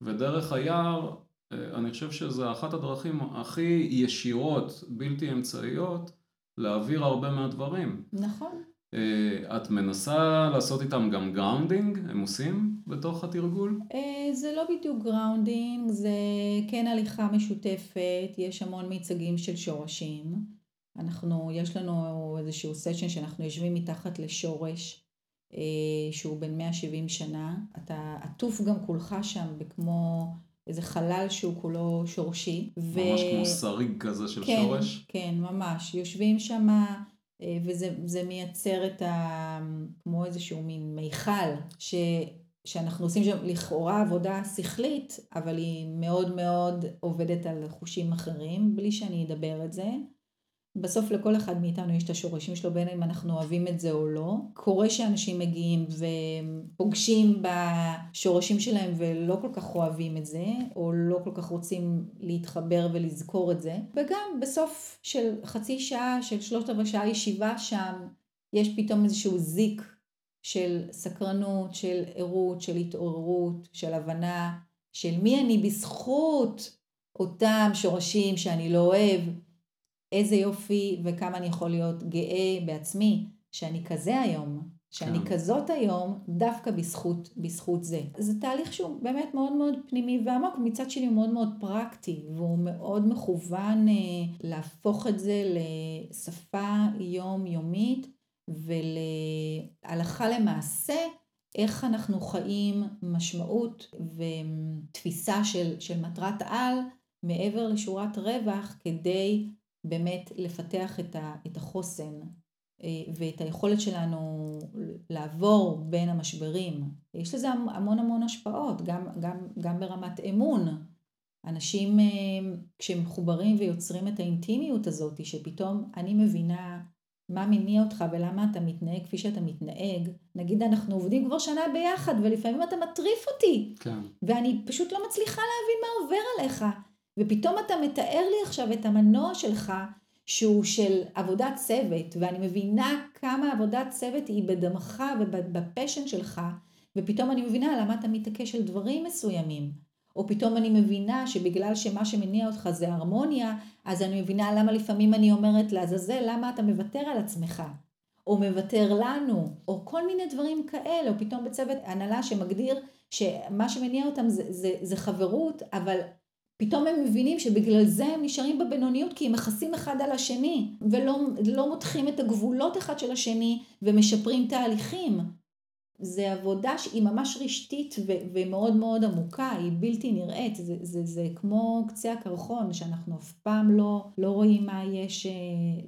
ודרך היער אה, אני חושב שזה אחת הדרכים הכי ישירות, בלתי אמצעיות, להעביר הרבה מהדברים. נכון. אה, את מנסה לעשות איתם גם grounding? הם עושים בתוך התרגול? אה, זה לא בדיוק grounding, זה כן הליכה משותפת, יש המון מיצגים של שורשים. אנחנו, יש לנו איזשהו session שאנחנו יושבים מתחת לשורש שהוא בן 170 שנה. אתה עטוף גם כולך שם בכמו... איזה חלל שהוא כולו שורשי. ממש ו... כמו שריג כזה של כן, שורש? כן, ממש. יושבים שם, אה, וזה מייצר את ה... כמו איזשהו מין מיכל, ש... שאנחנו עושים שם לכאורה עבודה שכלית, אבל היא מאוד מאוד עובדת על חושים אחרים, בלי שאני אדבר את זה. בסוף לכל אחד מאיתנו יש את השורשים שלו, בין אם אנחנו אוהבים את זה או לא. קורה שאנשים מגיעים ופוגשים בשורשים שלהם ולא כל כך אוהבים את זה, או לא כל כך רוצים להתחבר ולזכור את זה. וגם בסוף של חצי שעה, של שלושת רבעי שעה ישיבה שם, יש פתאום איזשהו זיק של סקרנות, של ערות, של התעוררות, של הבנה, של מי אני בזכות אותם שורשים שאני לא אוהב. איזה יופי וכמה אני יכול להיות גאה בעצמי שאני כזה היום, שאני כן. כזאת היום דווקא בזכות, בזכות זה. זה תהליך שהוא באמת מאוד מאוד פנימי ועמוק, מצד שני הוא מאוד מאוד פרקטי והוא מאוד מכוון אה, להפוך את זה לשפה יומיומית ולהלכה למעשה איך אנחנו חיים משמעות ותפיסה של, של מטרת על מעבר לשורת רווח כדי באמת לפתח את, החוסן אה, ואת היכולת שלנו לעבור בין המשברים. יש לזה המון המון השפעות, גם, גם, גם ברמת אמון. אנשים אה, כשהם מחוברים ויוצרים את האינטימיות הזאת, שפתאום אני מבינה מה מניע אותך ולמה אתה מתנהג כפי שאתה מתנהג. נגיד אנחנו עובדים כבר שנה ביחד ולפעמים אתה מטריף אותי. כן. ואני פשוט לא מצליחה להבין מה עובר עליך. ופתאום אתה מתאר לי עכשיו את המנוע שלך שהוא של עבודת צוות, ואני מבינה כמה עבודת צוות היא בדמך ובפשן שלך, ופתאום אני מבינה למה אתה מתעקש על דברים מסוימים. או פתאום אני מבינה שבגלל שמה שמניע אותך זה הרמוניה, אז אני מבינה למה לפעמים אני אומרת לעזאזל, למה אתה מוותר על עצמך. או מוותר לנו, או כל מיני דברים כאלה, או פתאום בצוות הנהלה שמגדיר שמה שמניע אותם זה, זה, זה חברות, אבל פתאום הם מבינים שבגלל זה הם נשארים בבינוניות כי הם מכסים אחד על השני ולא לא מותחים את הגבולות אחד של השני ומשפרים תהליכים. זה עבודה שהיא ממש רשתית ו- ומאוד מאוד עמוקה, היא בלתי נראית, זה, זה, זה כמו קצה הקרחון שאנחנו אף פעם לא, לא רואים מה יש אה,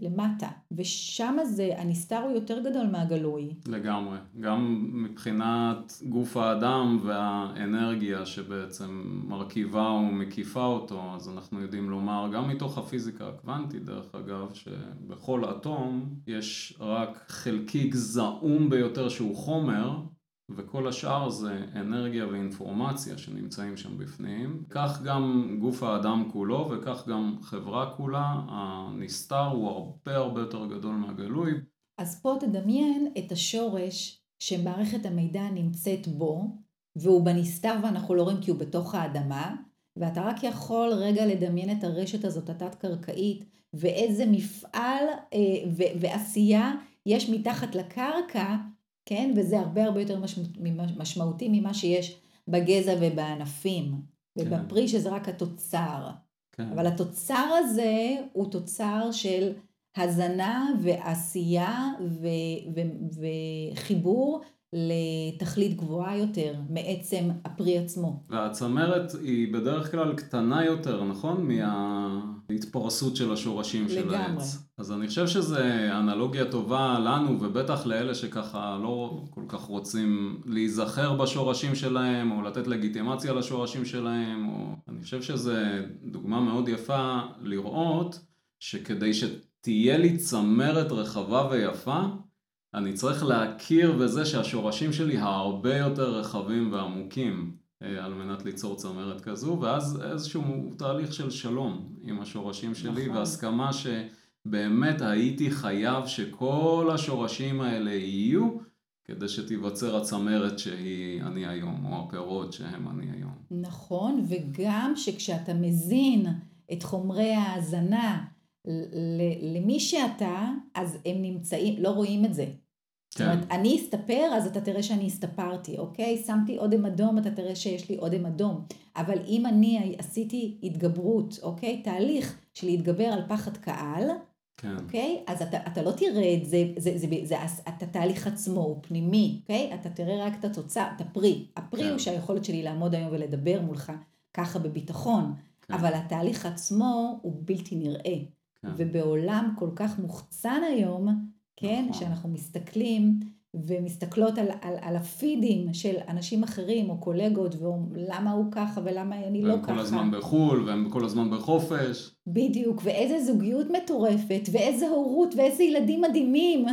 למטה, ושם זה, הנסתר הוא יותר גדול מהגלוי. לגמרי, גם מבחינת גוף האדם והאנרגיה שבעצם מרכיבה ומקיפה אותו, אז אנחנו יודעים לומר, גם מתוך הפיזיקה הקוונטית דרך אגב, שבכל אטום יש רק חלקיק זעום ביותר שהוא חומר, וכל השאר זה אנרגיה ואינפורמציה שנמצאים שם בפנים. כך גם גוף האדם כולו וכך גם חברה כולה, הנסתר הוא הרבה הרבה יותר גדול מהגלוי. אז פה תדמיין את השורש שמערכת המידע נמצאת בו, והוא בנסתר ואנחנו לא רואים כי הוא בתוך האדמה, ואתה רק יכול רגע לדמיין את הרשת הזאת התת-קרקעית, ואיזה מפעל אה, ועשייה יש מתחת לקרקע כן? וזה הרבה הרבה יותר משמעותי ממה שיש בגזע ובענפים, כן. ובפרי שזה רק התוצר. כן. אבל התוצר הזה הוא תוצר של הזנה ועשייה ו- ו- וחיבור לתכלית גבוהה יותר מעצם הפרי עצמו. והצמרת היא בדרך כלל קטנה יותר, נכון? מההתפרסות של השורשים של לגמרי. העץ. אז אני חושב שזו אנלוגיה טובה לנו, ובטח לאלה שככה לא כל כך רוצים להיזכר בשורשים שלהם, או לתת לגיטימציה לשורשים שלהם, או... אני חושב שזו דוגמה מאוד יפה לראות שכדי שתהיה לי צמרת רחבה ויפה, אני צריך להכיר בזה שהשורשים שלי הרבה יותר רחבים ועמוקים אה, על מנת ליצור צמרת כזו, ואז איזשהו תהליך של שלום עם השורשים שלי, נכון. והסכמה שבאמת הייתי חייב שכל השורשים האלה יהיו, כדי שתיווצר הצמרת שהיא אני היום, או הפירות שהם אני היום. נכון, וגם שכשאתה מזין את חומרי ההאזנה למי שאתה, אז הם נמצאים, לא רואים את זה. זאת כן, אומרת, אני אסתפר, אז אתה תראה שאני הסתפרתי, אוקיי? שמתי אודם אדום, אתה תראה שיש לי אודם אדום. אבל אם אני עשיתי התגברות, אוקיי? תהליך של להתגבר על פחד קהל, כן, אוקיי? אז אתה, אתה לא תראה את זה, זה, זה, זה, זה את התהליך עצמו, הוא פנימי, אוקיי? אתה תראה רק את התוצאה, את הפרי. הפרי כן. הוא שהיכולת שלי לעמוד היום ולדבר מולך ככה בביטחון, כן. אבל התהליך עצמו הוא בלתי נראה. כן. ובעולם כל כך מוחצן היום, כן, נכון. שאנחנו מסתכלים ומסתכלות על, על, על הפידים של אנשים אחרים או קולגות, ולמה הוא ככה ולמה אני לא והם ככה. כל הזמן בחו"ל, והם כל הזמן בחופש. בדיוק, ואיזה זוגיות מטורפת, ואיזה הורות, ואיזה ילדים מדהימים.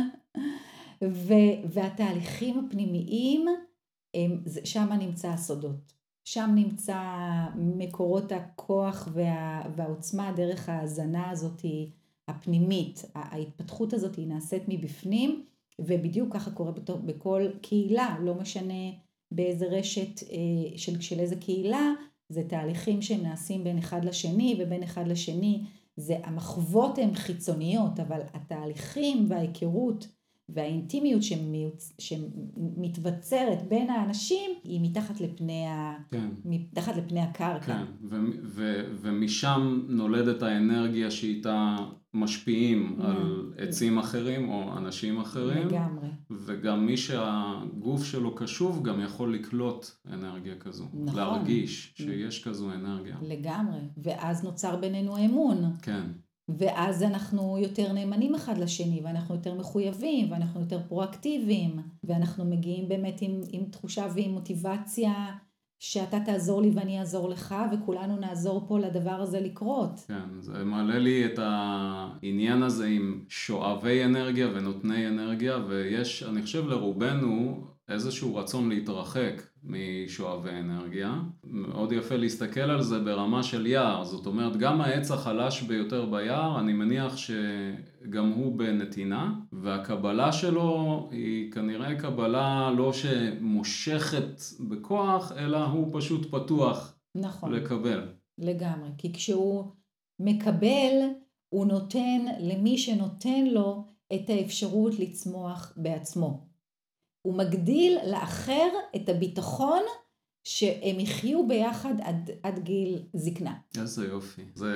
ו, והתהליכים הפנימיים, הם, שם נמצא הסודות. שם נמצא מקורות הכוח וה, והעוצמה דרך ההאזנה הזאת הפנימית. ההתפתחות הזאת היא נעשית מבפנים, ובדיוק ככה קורה בכל קהילה, לא משנה באיזה רשת אה, של, של איזה קהילה, זה תהליכים שנעשים בין אחד לשני, ובין אחד לשני זה המחוות הן חיצוניות, אבל התהליכים וההיכרות והאינטימיות שמיוצ... שמתבצרת בין האנשים היא מתחת לפני, ה... כן. מתחת לפני הקרקע. כן, ו- ו- ומשם נולדת האנרגיה שאיתה משפיעים Mm. על עצים אחרים או אנשים אחרים, לגמרי. וגם מי שהגוף שלו קשוב גם יכול לקלוט אנרגיה כזו, נכון. להרגיש שיש כזו אנרגיה. לגמרי. ואז נוצר בינינו אמון. כן, ואז אנחנו יותר נאמנים אחד לשני, ואנחנו יותר מחויבים, ואנחנו יותר פרואקטיביים, ואנחנו מגיעים באמת עם, עם תחושה ועם מוטיבציה שאתה תעזור לי ואני אעזור לך, וכולנו נעזור פה לדבר הזה לקרות. כן, זה מעלה לי את העניין הזה עם שואבי אנרגיה ונותני אנרגיה, ויש, אני חושב לרובנו, איזשהו רצון להתרחק משואבי אנרגיה. מאוד יפה להסתכל על זה ברמה של יער, זאת אומרת, גם העץ החלש ביותר ביער, אני מניח שגם הוא בנתינה, והקבלה שלו היא כנראה קבלה לא שמושכת בכוח, אלא הוא פשוט פתוח נכון, לקבל. לגמרי. כי כשהוא מקבל, הוא נותן למי שנותן לו את האפשרות לצמוח בעצמו. הוא מגדיל לאחר את הביטחון שהם יחיו ביחד עד, עד גיל זקנה. איזה יופי. זה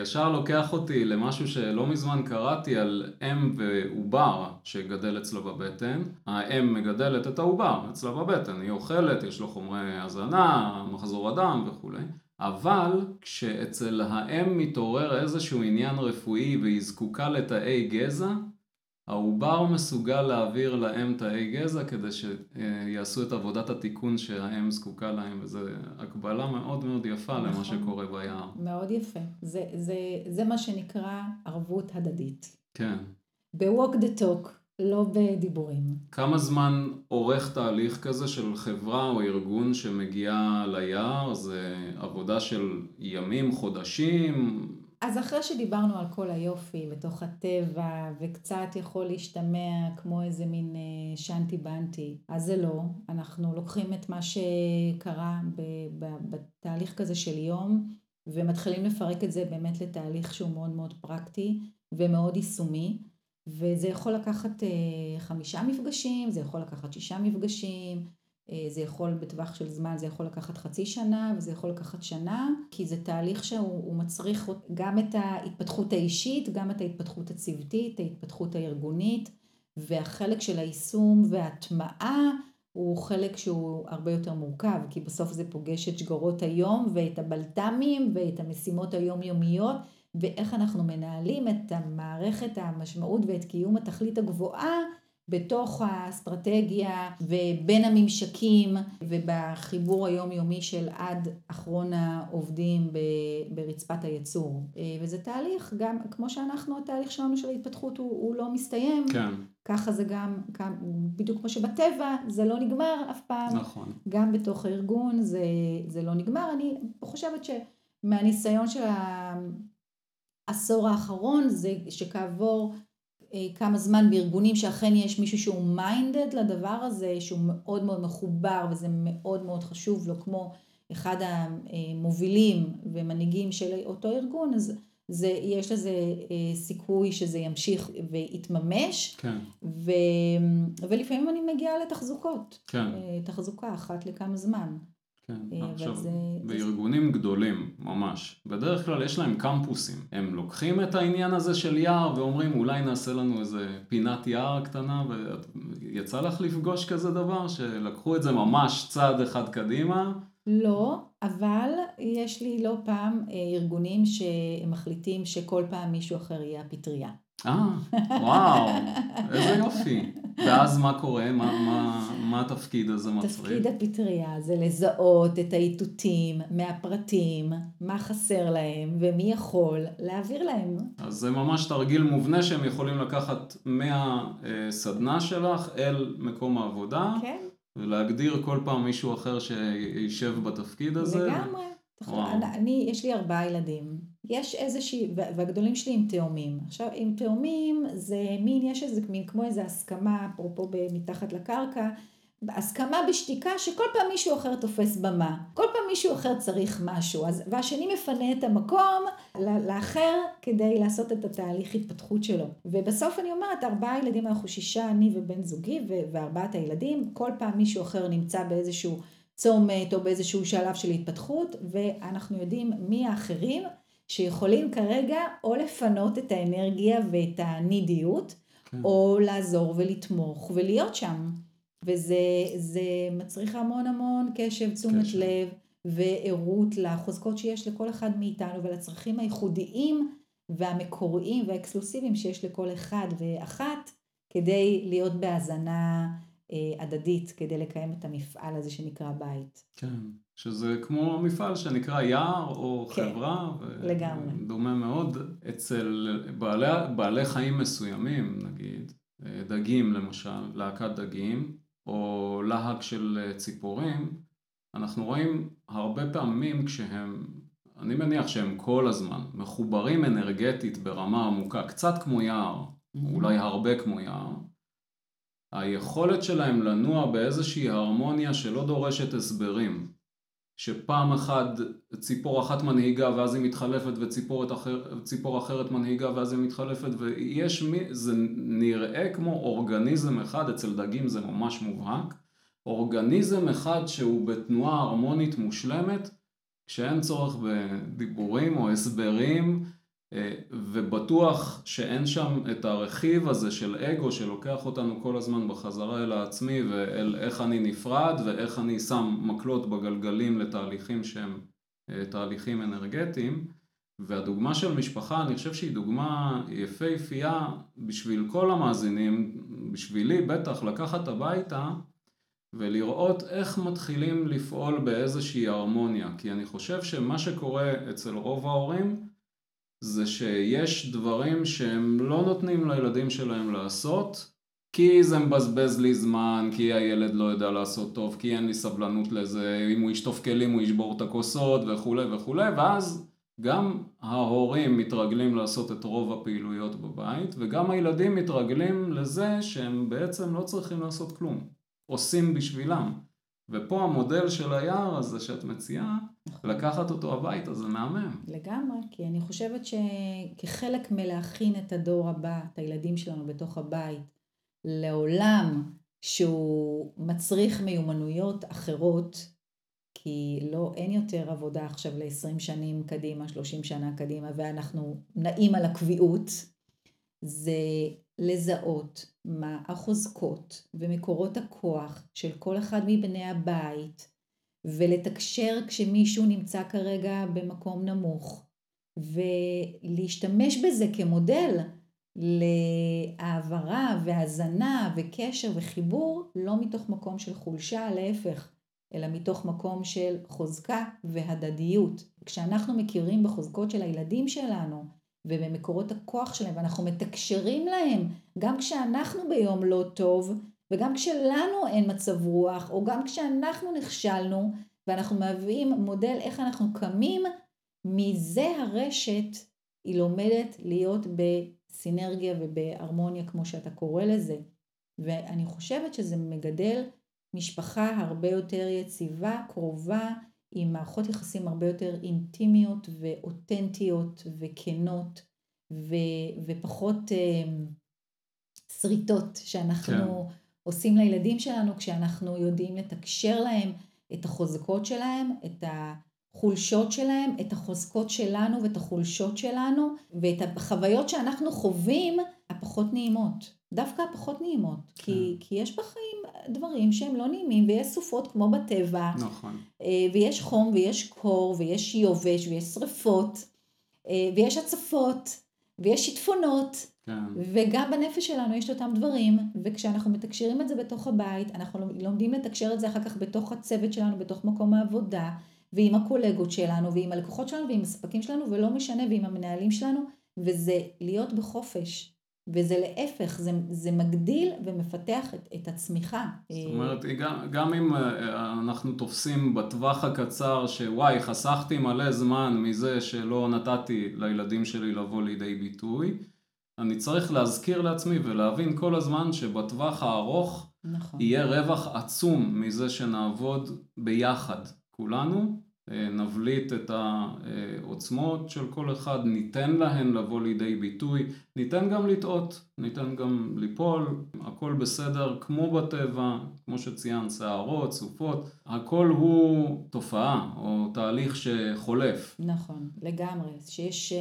ישר לוקח אותי למשהו שלא מזמן קראתי על אם ועובר שגדל אצלה בבטן. האם מגדלת את העובר אצלה בבטן, היא אוכלת, יש לו חומרי הזנה, מחזור הדם וכולי. אבל כשאצל האם מתעורר איזשהו עניין רפואי והיא זקוקה לתאי גזע, העובר מסוגל להעביר לאם תאי גזע כדי שיעשו את עבודת התיקון שהאם זקוקה להם, וזו הקבלה מאוד מאוד יפה למה נכון. שקורה ביער. מאוד יפה. זה, זה, זה מה שנקרא ערבות הדדית. כן. ב-walk the talk, לא בדיבורים. כמה זמן אורך תהליך כזה של חברה או ארגון שמגיע ליער? זה עבודה של ימים, חודשים? אז אחרי שדיברנו על כל היופי בתוך הטבע, וקצת יכול להשתמע כמו איזה מין אה, שנטי בנטי, אז זה לא. אנחנו לוקחים את מה שקרה בתהליך כזה של יום, ומתחילים לפרק את זה באמת לתהליך שהוא מאוד מאוד פרקטי ומאוד יישומי. וזה יכול לקחת אה, חמישה מפגשים, זה יכול לקחת שישה מפגשים, זה יכול בטווח של זמן, זה יכול לקחת חצי שנה וזה יכול לקחת שנה, כי זה תהליך שהוא מצריך גם את ההתפתחות האישית, גם את ההתפתחות הצוותית, ההתפתחות הארגונית, והחלק של היישום וההטמעה הוא חלק שהוא הרבה יותר מורכב, כי בסוף זה פוגש את שגרות היום ואת הבלת"מים ואת המשימות היומיומיות, ואיך אנחנו מנהלים את המערכת המשמעות ואת קיום התכלית הגבוהה בתוך האסטרטגיה ובין הממשקים ובחיבור היומיומי של עד אחרון העובדים ברצפת הייצור. וזה תהליך גם, כמו שאנחנו, התהליך שלנו של ההתפתחות הוא, הוא לא מסתיים. כן. ככה זה גם, גם, בדיוק כמו שבטבע, זה לא נגמר אף פעם. נכון. גם בתוך הארגון זה, זה לא נגמר. אני חושבת שמהניסיון של העשור האחרון זה שכעבור אה, כמה זמן בארגונים שאכן יש מישהו שהוא מיינדד לדבר הזה, שהוא מאוד מאוד מחובר וזה מאוד מאוד חשוב לו, כמו אחד המובילים ומנהיגים של אותו ארגון, אז זה, יש לזה אה, סיכוי שזה ימשיך ויתממש, כן. ו, ולפעמים אני מגיעה לתחזוקות, כן. אה, תחזוקה אחת לכמה זמן. כן, אבל עכשיו, זה- בארגונים גדולים, ממש, בדרך כלל יש להם קמפוסים. הם לוקחים את העניין הזה של יער ואומרים, אולי נעשה לנו איזה פינת יער קטנה, ויצא לך לפגוש כזה דבר, שלקחו את זה ממש צעד אחד קדימה? לא, אבל יש לי לא פעם אה, ארגונים שמחליטים שכל פעם מישהו אחר יהיה הפטריה. אה, וואו, איזה יופי. ואז מה קורה? מה, מה, מה התפקיד הזה מצריך? תפקיד הפטריה זה לזהות את האיתותים מהפרטים, מה חסר להם ומי יכול להעביר להם. אז זה ממש תרגיל מובנה שהם יכולים לקחת מהסדנה שלך אל מקום העבודה, כן, ולהגדיר כל פעם מישהו אחר שישב בתפקיד הזה. לגמרי. וואו. אני, אני, יש לי ארבעה ילדים. יש איזושהי, וה- והגדולים שלי עם תאומים. עכשיו, עם תאומים זה מין, יש איזה מין כמו איזה הסכמה, אפרופו מתחת לקרקע, הסכמה בשתיקה שכל פעם מישהו אחר תופס במה. כל פעם מישהו אחר צריך משהו. אז, והשני מפנה את המקום לאחר כדי לעשות את התהליך התפתחות שלו. ובסוף אני אומרת, ארבעה ילדים, אנחנו שישה, אני ובן זוגי וארבעת הילדים, כל פעם מישהו אחר נמצא באיזשהו צומת או באיזשהו שלב של התפתחות, ואנחנו יודעים מי האחרים שיכולים כרגע או לפנות את האנרגיה ואת הנידיות, כן. או לעזור ולתמוך ולהיות שם. וזה זה מצריך המון המון קשב, תשומת קשב. לב וערות לחוזקות שיש לכל אחד מאיתנו ולצרכים הייחודיים והמקוריים והאקסקלוסיביים שיש לכל אחד ואחת, כדי להיות בהאזנה הדדית, כדי לקיים את המפעל הזה שנקרא בית. כן, שזה כמו מפעל שנקרא יער או כן, חברה. לגמרי. דומה מאוד. אצל בעלי, בעלי חיים מסוימים, נגיד, אה, דגים למשל, להקת דגים, או להק של אה, ציפורים, אנחנו רואים הרבה פעמים כשהם, אני מניח שהם כל הזמן מחוברים אנרגטית ברמה עמוקה, קצת כמו יער, אולי הרבה כמו יער. היכולת שלהם לנוע באיזושהי הרמוניה שלא דורשת הסברים. שפעם אחת ציפור אחת מנהיגה ואז היא מתחלפת וציפור אחר, אחרת מנהיגה ואז היא מתחלפת ויש מי, זה נראה כמו אורגניזם אחד, אצל דגים זה ממש מובהק, אורגניזם אחד שהוא בתנועה הרמונית מושלמת, כשאין צורך בדיבורים או הסברים ובטוח שאין שם את הרכיב הזה של אגו שלוקח אותנו כל הזמן בחזרה אל העצמי ואל איך אני נפרד ואיך אני שם מקלות בגלגלים לתהליכים שהם אה, תהליכים אנרגטיים. והדוגמה של משפחה אני חושב שהיא דוגמה יפהפייה בשביל כל המאזינים, בשבילי בטח לקחת הביתה ולראות איך מתחילים לפעול באיזושהי הרמוניה. כי אני חושב שמה שקורה אצל רוב ההורים זה שיש דברים שהם לא נותנים לילדים שלהם לעשות כי זה מבזבז לי זמן, כי הילד לא יודע לעשות טוב, כי אין לי סבלנות לזה, אם הוא ישטוף כלים הוא ישבור את הכוסות וכולי וכולי, ואז גם ההורים מתרגלים לעשות את רוב הפעילויות בבית, וגם הילדים מתרגלים לזה שהם בעצם לא צריכים לעשות כלום, עושים בשבילם. ופה המודל של היער הזה שאת מציעה, לקחת אותו הביתה זה מהמם. לגמרי, כי אני חושבת שכחלק מלהכין את הדור הבא, את הילדים שלנו בתוך הבית, לעולם שהוא מצריך מיומנויות אחרות, כי לא, אין יותר עבודה עכשיו ל-20 שנים קדימה, 30 שנה קדימה, ואנחנו נעים על הקביעות, זה לזהות מה החוזקות ומקורות הכוח של כל אחד מבני הבית, ולתקשר כשמישהו נמצא כרגע במקום נמוך, ולהשתמש בזה כמודל להעברה והזנה וקשר וחיבור, לא מתוך מקום של חולשה, להפך, אלא מתוך מקום של חוזקה והדדיות. כשאנחנו מכירים בחוזקות של הילדים שלנו ובמקורות הכוח שלהם ואנחנו מתקשרים להם, גם כשאנחנו ביום לא טוב וגם כשלנו אין מצב רוח או גם כשאנחנו נכשלנו ואנחנו מהווים מודל איך אנחנו קמים, מזה הרשת היא לומדת להיות בסינרגיה ובהרמוניה כמו שאתה קורא לזה. ואני חושבת שזה מגדל משפחה הרבה יותר יציבה, קרובה, עם מערכות יחסים הרבה יותר אינטימיות ואותנטיות וכנות ו- ופחות אה, שריטות שאנחנו כן. עושים לילדים שלנו כשאנחנו יודעים לתקשר להם את החוזקות שלהם, את החולשות שלהם, את החוזקות שלנו ואת החולשות שלנו ואת החוויות שאנחנו חווים הפחות נעימות. דווקא הפחות נעימות, כן. כי, כי יש בחיים דברים שהם לא נעימים, ויש סופות כמו בטבע, נכון. אה, ויש חום, ויש קור, ויש יובש, ויש שריפות, אה, ויש הצפות, ויש שיטפונות, כן. וגם בנפש שלנו יש אותם דברים, וכשאנחנו מתקשרים את זה בתוך הבית, אנחנו לומדים לתקשר את זה אחר כך בתוך הצוות שלנו, בתוך מקום העבודה, ועם הקולגות שלנו, ועם הלקוחות שלנו, ועם הספקים שלנו, ולא משנה, ועם המנהלים שלנו, וזה להיות בחופש. וזה להפך, זה, זה מגדיל ומפתח את, את הצמיחה. זאת אומרת, גם, גם אם אה, אנחנו תופסים בטווח הקצר שוואי, חסכתי מלא זמן מזה שלא נתתי לילדים שלי לבוא לידי ביטוי, אני צריך להזכיר לעצמי ולהבין כל הזמן שבטווח הארוך נכון. יהיה רווח עצום מזה שנעבוד ביחד, כולנו, אה, נבליט את העוצמות של כל אחד, ניתן להן לבוא לידי ביטוי, ניתן גם לטעות, ניתן גם ליפול, הכל בסדר כמו בטבע, כמו שציינת, שערות, סופות, הכל הוא תופעה או תהליך שחולף. נכון, לגמרי. שיש אה,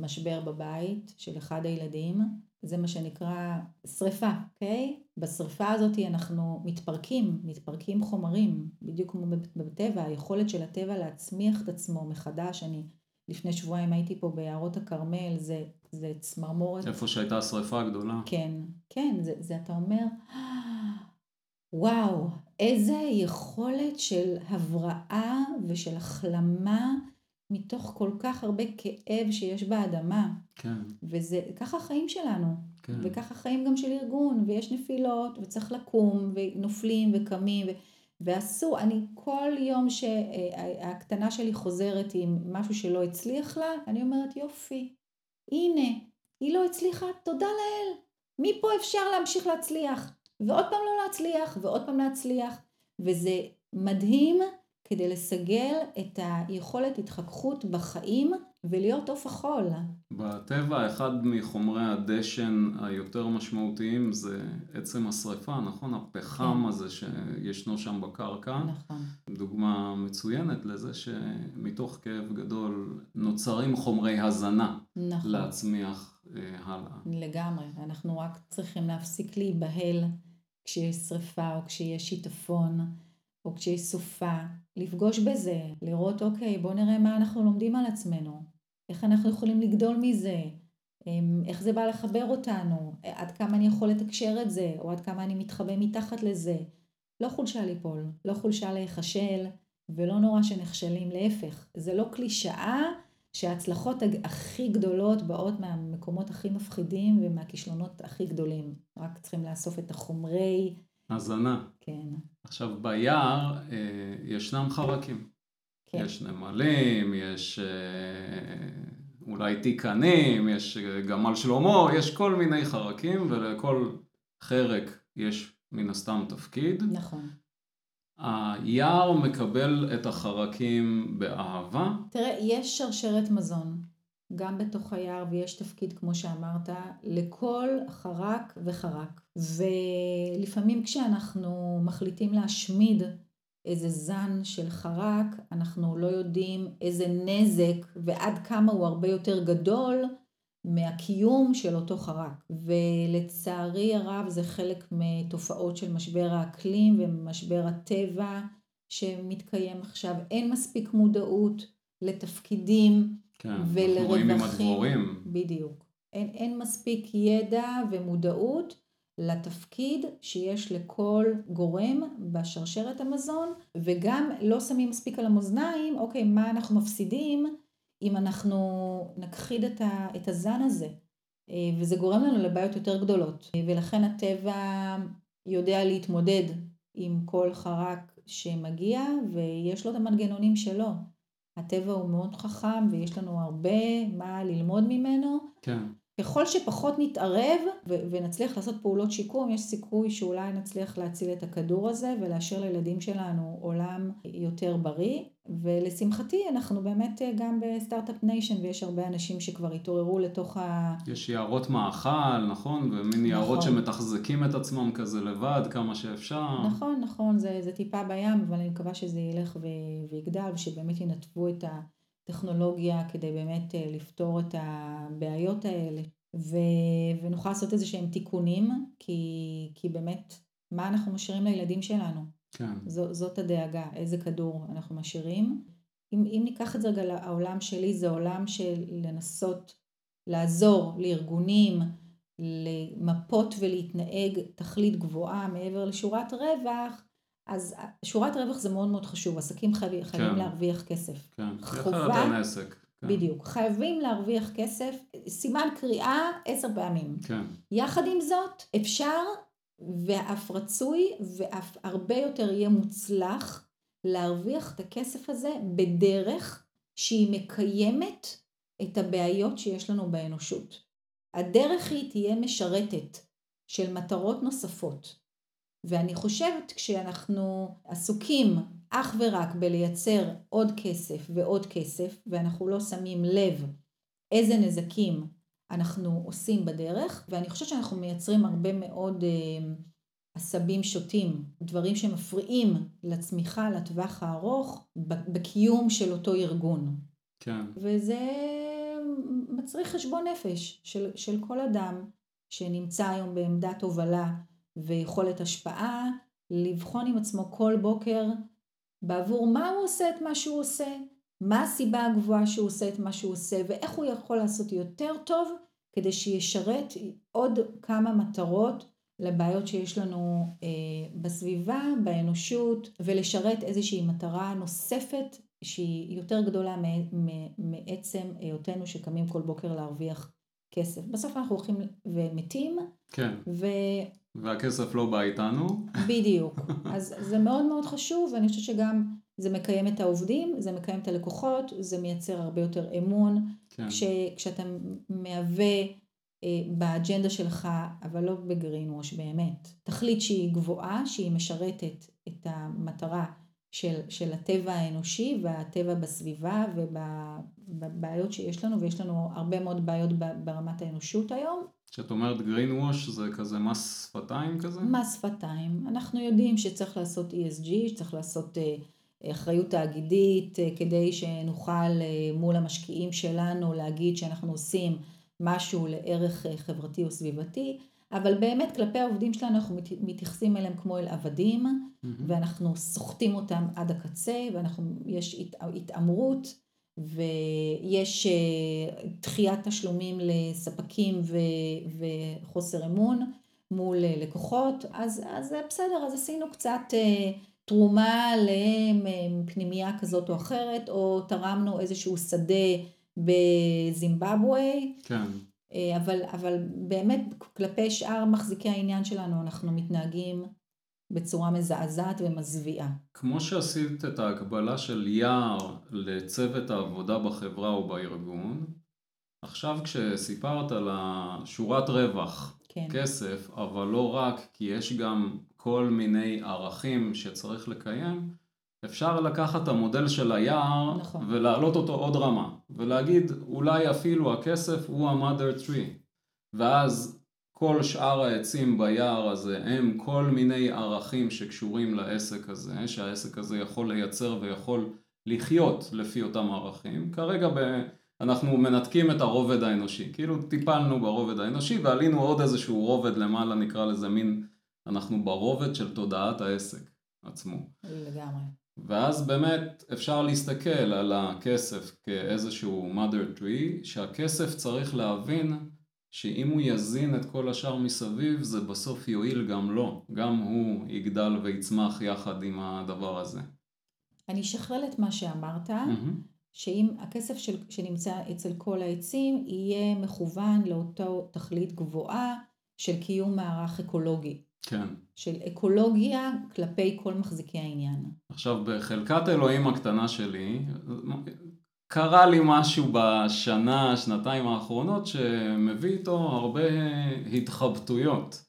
משבר בבית של אחד הילדים, זה מה שנקרא שריפה, אוקיי? בשריפה הזאת אנחנו מתפרקים, מתפרקים חומרים, בדיוק כמו בטבע, היכולת של הטבע להצמיח את עצמו מחדש. אני לפני שבועיים הייתי פה ביערות הכרמל, זה, זה צמרמורת. איפה שהייתה השריפה הגדולה. כן, כן, זה, זה אתה אומר, וואו, איזה יכולת של הבראה ושל החלמה מתוך כל כך הרבה כאב שיש באדמה. כן. וזה, ככה החיים שלנו. כן. וככה חיים גם של ארגון, ויש נפילות, וצריך לקום, ונופלים וקמים, ו... ועשו, אני כל יום שהקטנה שלי חוזרת עם משהו שלא הצליח לה, אני אומרת יופי, הנה, היא לא הצליחה, תודה לאל, מפה אפשר להמשיך להצליח, ועוד פעם לא להצליח, ועוד פעם להצליח, וזה מדהים כדי לסגל את היכולת התחככות בחיים ולהיות עוף החול. בטבע אחד מחומרי הדשן היותר משמעותיים זה עצם השריפה, נכון? הפחם כן. הזה שישנו שם בקרקע. נכון. דוגמה מצוינת לזה שמתוך כאב גדול נוצרים חומרי הזנה נכון. להצמיח אה, הלאה. לגמרי, אנחנו רק צריכים להפסיק להיבהל כשיש שריפה או כשיש שיטפון. או כשיש סופה, לפגוש בזה, לראות אוקיי בוא נראה מה אנחנו לומדים על עצמנו, איך אנחנו יכולים לגדול מזה, אמ, איך זה בא לחבר אותנו, עד כמה אני יכול לתקשר את זה, או עד כמה אני מתחבא מתחת לזה. לא חולשה ליפול, לא חולשה להיכשל, ולא נורא שנכשלים, להפך. זה לא קלישאה שההצלחות הכי גדולות באות מהמקומות הכי מפחידים ומהכישלונות הכי גדולים. רק צריכים לאסוף את החומרי... הזנה. כן. עכשיו ביער אה, ישנם חרקים. כן. יש נמלים, יש אה, אולי תיקנים, יש אה, גמל שלמה, יש כל מיני חרקים ולכל חרק יש מן הסתם תפקיד. נכון. היער מקבל את החרקים באהבה. תראה, יש שרשרת מזון גם בתוך היער ויש תפקיד, כמו שאמרת, לכל חרק וחרק. ולפעמים כשאנחנו מחליטים להשמיד איזה זן של חרק, אנחנו לא יודעים איזה נזק ועד כמה הוא הרבה יותר גדול מהקיום של אותו חרק. ולצערי הרב זה חלק מתופעות של משבר האקלים ומשבר הטבע שמתקיים עכשיו. אין מספיק מודעות לתפקידים כן, ולרווחים. אנחנו רואים עם הדבורים. בדיוק. אין, אין מספיק ידע ומודעות לתפקיד שיש לכל גורם בשרשרת המזון, וגם לא שמים מספיק על המאזניים, אוקיי, מה אנחנו מפסידים אם אנחנו נכחיד את, ה, את הזן הזה. אה, וזה גורם לנו לבעיות יותר גדולות. ולכן הטבע יודע להתמודד עם כל חרק שמגיע, ויש לו את המנגנונים שלו. הטבע הוא מאוד חכם ויש לנו הרבה מה ללמוד ממנו. כן. ככל שפחות נתערב ונצליח לעשות פעולות שיקום, יש סיכוי שאולי נצליח להציל את הכדור הזה ולהשאיר לילדים שלנו עולם יותר בריא. ולשמחתי אנחנו באמת אה, גם ב startup nation ויש הרבה אנשים שכבר התעוררו לתוך ה... יש יערות מאכל, נכון? ומין יערות נכון. שמתחזקים את עצמם כזה לבד כמה שאפשר. נכון, נכון, זה, זה טיפה בים, אבל אני מקווה שזה ילך ו, ויגדל, ושבאמת ינתבו את הטכנולוגיה כדי באמת אה, לפתור את הבעיות האלה, ו, ונוכל לעשות איזה שהם תיקונים, כי, כי באמת, מה אנחנו משאירים לילדים שלנו? כן. זו, זאת הדאגה, איזה כדור אנחנו משאירים. אם, אם ניקח את זה רגע לעולם שלי, זה עולם של לנסות לעזור לארגונים, למפות ולהתנהג תכלית גבוהה מעבר לשורת רווח, אז שורת רווח זה מאוד מאוד חשוב, עסקים חייבים, חייבים כן. להרוויח כסף. כן, חובה- עסק. כן. בדיוק, חייבים להרוויח כסף, סימן קריאה עשר פעמים. כן, יחד עם זאת, אפשר ואף רצוי ואף הרבה יותר יהיה מוצלח להרוויח את הכסף הזה בדרך שהיא מקיימת את הבעיות שיש לנו באנושות. הדרך היא תהיה משרתת של מטרות נוספות. ואני חושבת כשאנחנו עסוקים אך ורק בלייצר עוד כסף ועוד כסף, ואנחנו לא שמים לב איזה נזקים אנחנו עושים בדרך, ואני חושבת שאנחנו מייצרים הרבה מאוד אה, עשבים שוטים, דברים שמפריעים לצמיחה לטווח הארוך בקיום של אותו ארגון. כן, וזה מצריך חשבון נפש של, של כל אדם שנמצא היום בעמדת הובלה ויכולת השפעה, לבחון עם עצמו כל בוקר בעבור מה הוא עושה את מה שהוא עושה, מה הסיבה הגבוהה שהוא עושה את מה שהוא עושה ואיך הוא יכול לעשות יותר טוב כדי שישרת עוד כמה מטרות לבעיות שיש לנו אה, בסביבה, באנושות, ולשרת איזושהי מטרה נוספת שהיא יותר גדולה מעצם היותנו שקמים כל בוקר להרוויח כסף. בסוף אנחנו הולכים ומתים, כן. ובדיוק. והכסף לא בא איתנו. אז זה מאוד מאוד חשוב, ואני חושבת שגם זה מקיים את העובדים, זה מקיים את הלקוחות, זה מייצר הרבה יותר אמון. כן, כש, כשאתה מהווה אה, באג'נדה שלך, אבל לא בגרין ווש באמת, תכלית שהיא גבוהה, שהיא משרתת את המטרה של, של הטבע האנושי והטבע בסביבה ובבעיות שיש לנו, ויש לנו הרבה מאוד בעיות ברמת האנושות היום. כשאת אומרת green wash זה כזה מס שפתיים כזה? מס שפתיים. אנחנו יודעים שצריך לעשות ESG, שצריך לעשות אה, אחריות תאגידית, אה, כדי שנוכל אה, מול המשקיעים שלנו להגיד שאנחנו עושים משהו לערך אה, חברתי או סביבתי, אבל באמת כלפי העובדים שלנו אנחנו מת- מתייחסים אליהם כמו אל עבדים, מהמם. ואנחנו סוחטים אותם עד הקצה, ויש הת- התעמרות, ויש דחיית תשלומים לספקים ו- וחוסר אמון מול לקוחות, אז, אז בסדר, אז עשינו קצת תרומה לפנימייה כזאת או אחרת, או תרמנו איזשהו שדה בזימבבואה, כן, אה, אבל, אבל באמת כלפי שאר מחזיקי העניין שלנו אנחנו מתנהגים בצורה מזעזעת ומזוויעה. כמו שעשית את ההקבלה של יער לצוות העבודה בחברה או בארגון, עכשיו כשסיפרת על השורת רווח, כן. כסף, אבל לא רק, כי יש גם כל מיני ערכים שצריך לקיים, אפשר לקחת את המודל של היער נכון. ולהעלות אותו עוד רמה, ולהגיד אולי אפילו הכסף הוא ה-mother tree, ואז כל שאר העצים ביער הזה הם כל מיני ערכים שקשורים לעסק הזה, שהעסק הזה יכול לייצר ויכול לחיות לפי אותם ערכים. כרגע אנחנו מנתקים את הרובד האנושי. כאילו טיפלנו ברובד האנושי ועלינו עוד איזשהו רובד למעלה, נקרא לזה מין, אנחנו ברובד של תודעת העסק עצמו. לגמרי. ואז באמת אפשר להסתכל על הכסף כאיזשהו mother tree, שהכסף צריך להבין שאם הוא יזין את כל השאר מסביב, זה בסוף יועיל גם לו. גם הוא יגדל ויצמח יחד עם הדבר הזה. אני אשכלל את מה שאמרת, Mm-hmm. שאם הכסף של, שנמצא אצל כל העצים יהיה מכוון לאותו תכלית גבוהה של קיום מערך אקולוגי. כן. של אקולוגיה כלפי כל מחזיקי העניין. עכשיו, בחלקת אלוהים הקטנה שלי, קרה לי משהו בשנה, שנתיים האחרונות, שמביא איתו הרבה התחבטויות.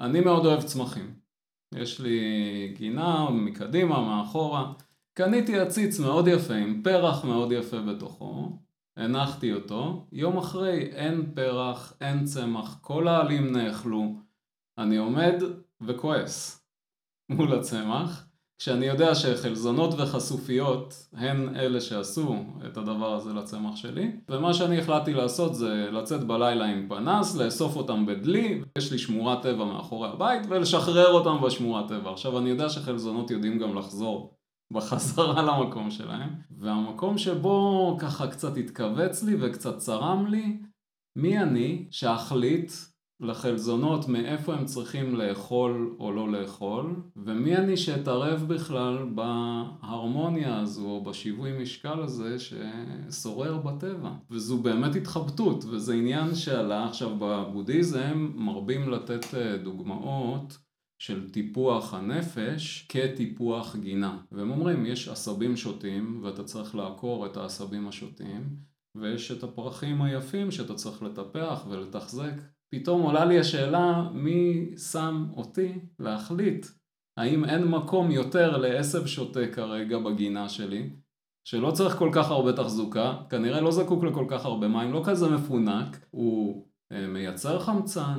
אני מאוד אוהב צמחים. יש לי גינה מקדימה, מאחורה. קניתי עציץ מאוד יפה, עם פרח מאוד יפה בתוכו. הנחתי אותו. יום אחרי אין פרח, אין צמח, כל העלים נאכלו. אני עומד וכועס מול הצמח, כשאני יודע שחלזונות וחשופיות הן אלה שעשו את הדבר הזה לצמח שלי, ומה שאני החלטתי לעשות זה לצאת בלילה עם פנס, לאסוף אותם בדלי, יש לי שמורת טבע מאחורי הבית, ולשחרר אותם בשמורת טבע. עכשיו אני יודע שחלזונות יודעים גם לחזור בחזרה למקום שלהם, והמקום שבו ככה קצת התכווץ לי וקצת צרם לי, מי אני שאחליט לחלזונות מאיפה הם צריכים לאכול או לא לאכול, ומי אני שאתערב בכלל בהרמוניה הזו או בשיווי משקל הזה ששורר בטבע. וזו באמת התחבטות, וזה עניין שעלה עכשיו בבודהיזם, מרבים לתת אה, דוגמאות של טיפוח הנפש כטיפוח גינה. והם אומרים, יש עשבים שוטים ואתה צריך לעקור את העשבים השוטים, ויש את הפרחים היפים שאתה צריך לטפח ולתחזק. פתאום עולה לי השאלה מי שם אותי להחליט האם אין מקום יותר לעשב שוטה כרגע בגינה שלי, שלא צריך כל כך הרבה תחזוקה, כנראה לא זקוק לכל כך הרבה מים, לא כזה מפונק, הוא אה, מייצר חמצן,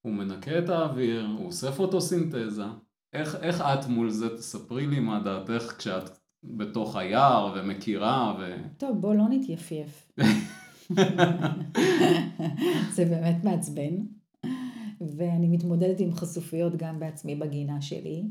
הוא מנקה את האוויר, הוא עושה פוטוסינתזה. איך, איך את מול זה, תספרי לי מה דעתך כשאת בתוך היער ומכירה ו... טוב, בוא לא נתייפייף. זה באמת מעצבן, ואני מתמודדת עם חשופיות גם בעצמי בגינה שלי.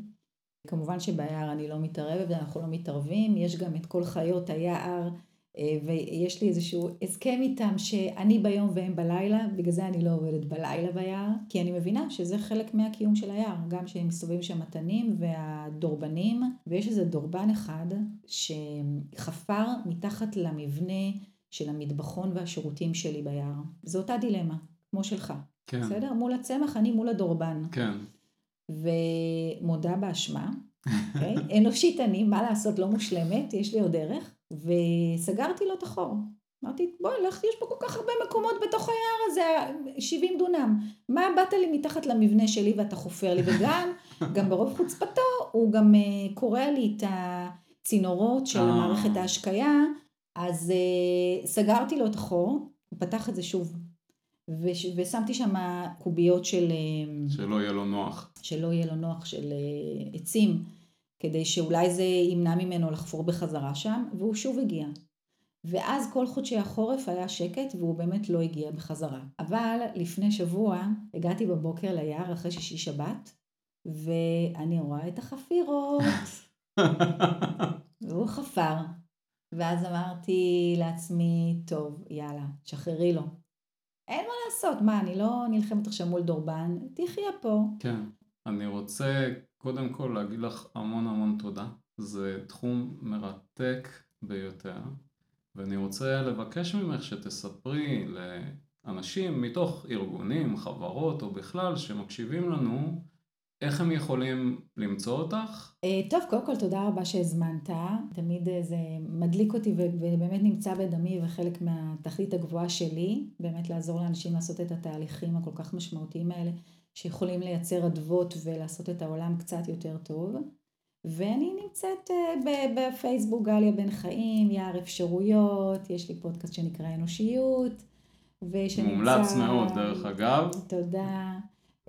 כמובן שביער אני לא מתערבת ואנחנו לא מתערבים, יש גם את כל חיות היער, אה, ויש לי איזשהו הסכם איתם שאני ביום והם בלילה, בגלל זה אני לא עובדת בלילה ביער, כי אני מבינה שזה חלק מהקיום של היער, גם שהם מסתובבים שם התנים והדורבנים, ויש איזה דורבן אחד שחפר מתחת למבנה של המטבחון והשירותים שלי ביער. זו אותה דילמה, כמו שלך. כן. בסדר? מול הצמח, אני מול הדורבן. כן. ומודה באשמה, אוקיי? אנושית אני, מה לעשות, לא מושלמת, יש לי עוד דרך, וסגרתי לו את החור. אמרתי, בואי, לך, יש פה כל כך הרבה מקומות בתוך היער הזה, 70 דונם. מה באת לי מתחת למבנה שלי ואתה חופר לי? וגם, גם ברוב חוצפתו, הוא גם uh, קורע לי את הצינורות של אה. מערכת ההשקיה, אז uh, סגרתי לו את החור, הוא פתח את זה שוב. וש, ושמתי שם קוביות של, אה, שלא יהיה לו נוח. שלא יהיה לו נוח של אה, עצים, כדי שאולי זה ימנע ממנו לחפור בחזרה שם, והוא שוב הגיע. ואז כל חודשי החורף היה שקט והוא באמת לא הגיע בחזרה. אבל לפני שבוע הגעתי בבוקר ליער אחרי שישי שבת, ואני רואה את החפירות, והוא חפר. ואז אמרתי לעצמי, טוב, יאללה, שחררי לו. אין מה לעשות, מה, אני לא נלחמת עכשיו מול דורבן, תחיה פה. כן. אני רוצה קודם כל להגיד לך המון המון תודה. זה תחום מרתק ביותר, ואני רוצה לבקש ממך שתספרי לאנשים מתוך ארגונים, חברות או בכלל שמקשיבים לנו, איך הם יכולים למצוא אותך? אה, טוב, קודם כל תודה רבה שהזמנת. תמיד אה, זה מדליק אותי ובאמת נמצא בדמי וחלק מהתכלית הגבוהה שלי, באמת לעזור לאנשים לעשות את התהליכים הכל כך משמעותיים האלה, שיכולים לייצר אדוות ולעשות את העולם קצת יותר טוב. ואני נמצאת אה, בפייסבוק גליה בן חיים, יער אפשרויות, יש לי פודקאסט שנקרא אנושיות. מומלץ מאוד דרך אגב. תודה.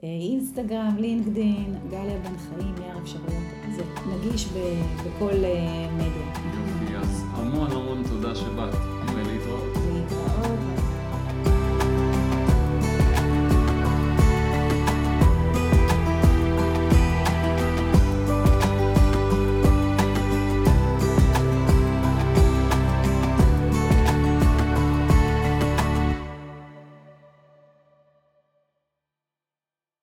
אה, אינסטגרם, לינקדין, גליה בן חיים, יער אפשרויות. זה נגיש בכל אה, מדיה. יופי, אז המון המון תודה שבאת.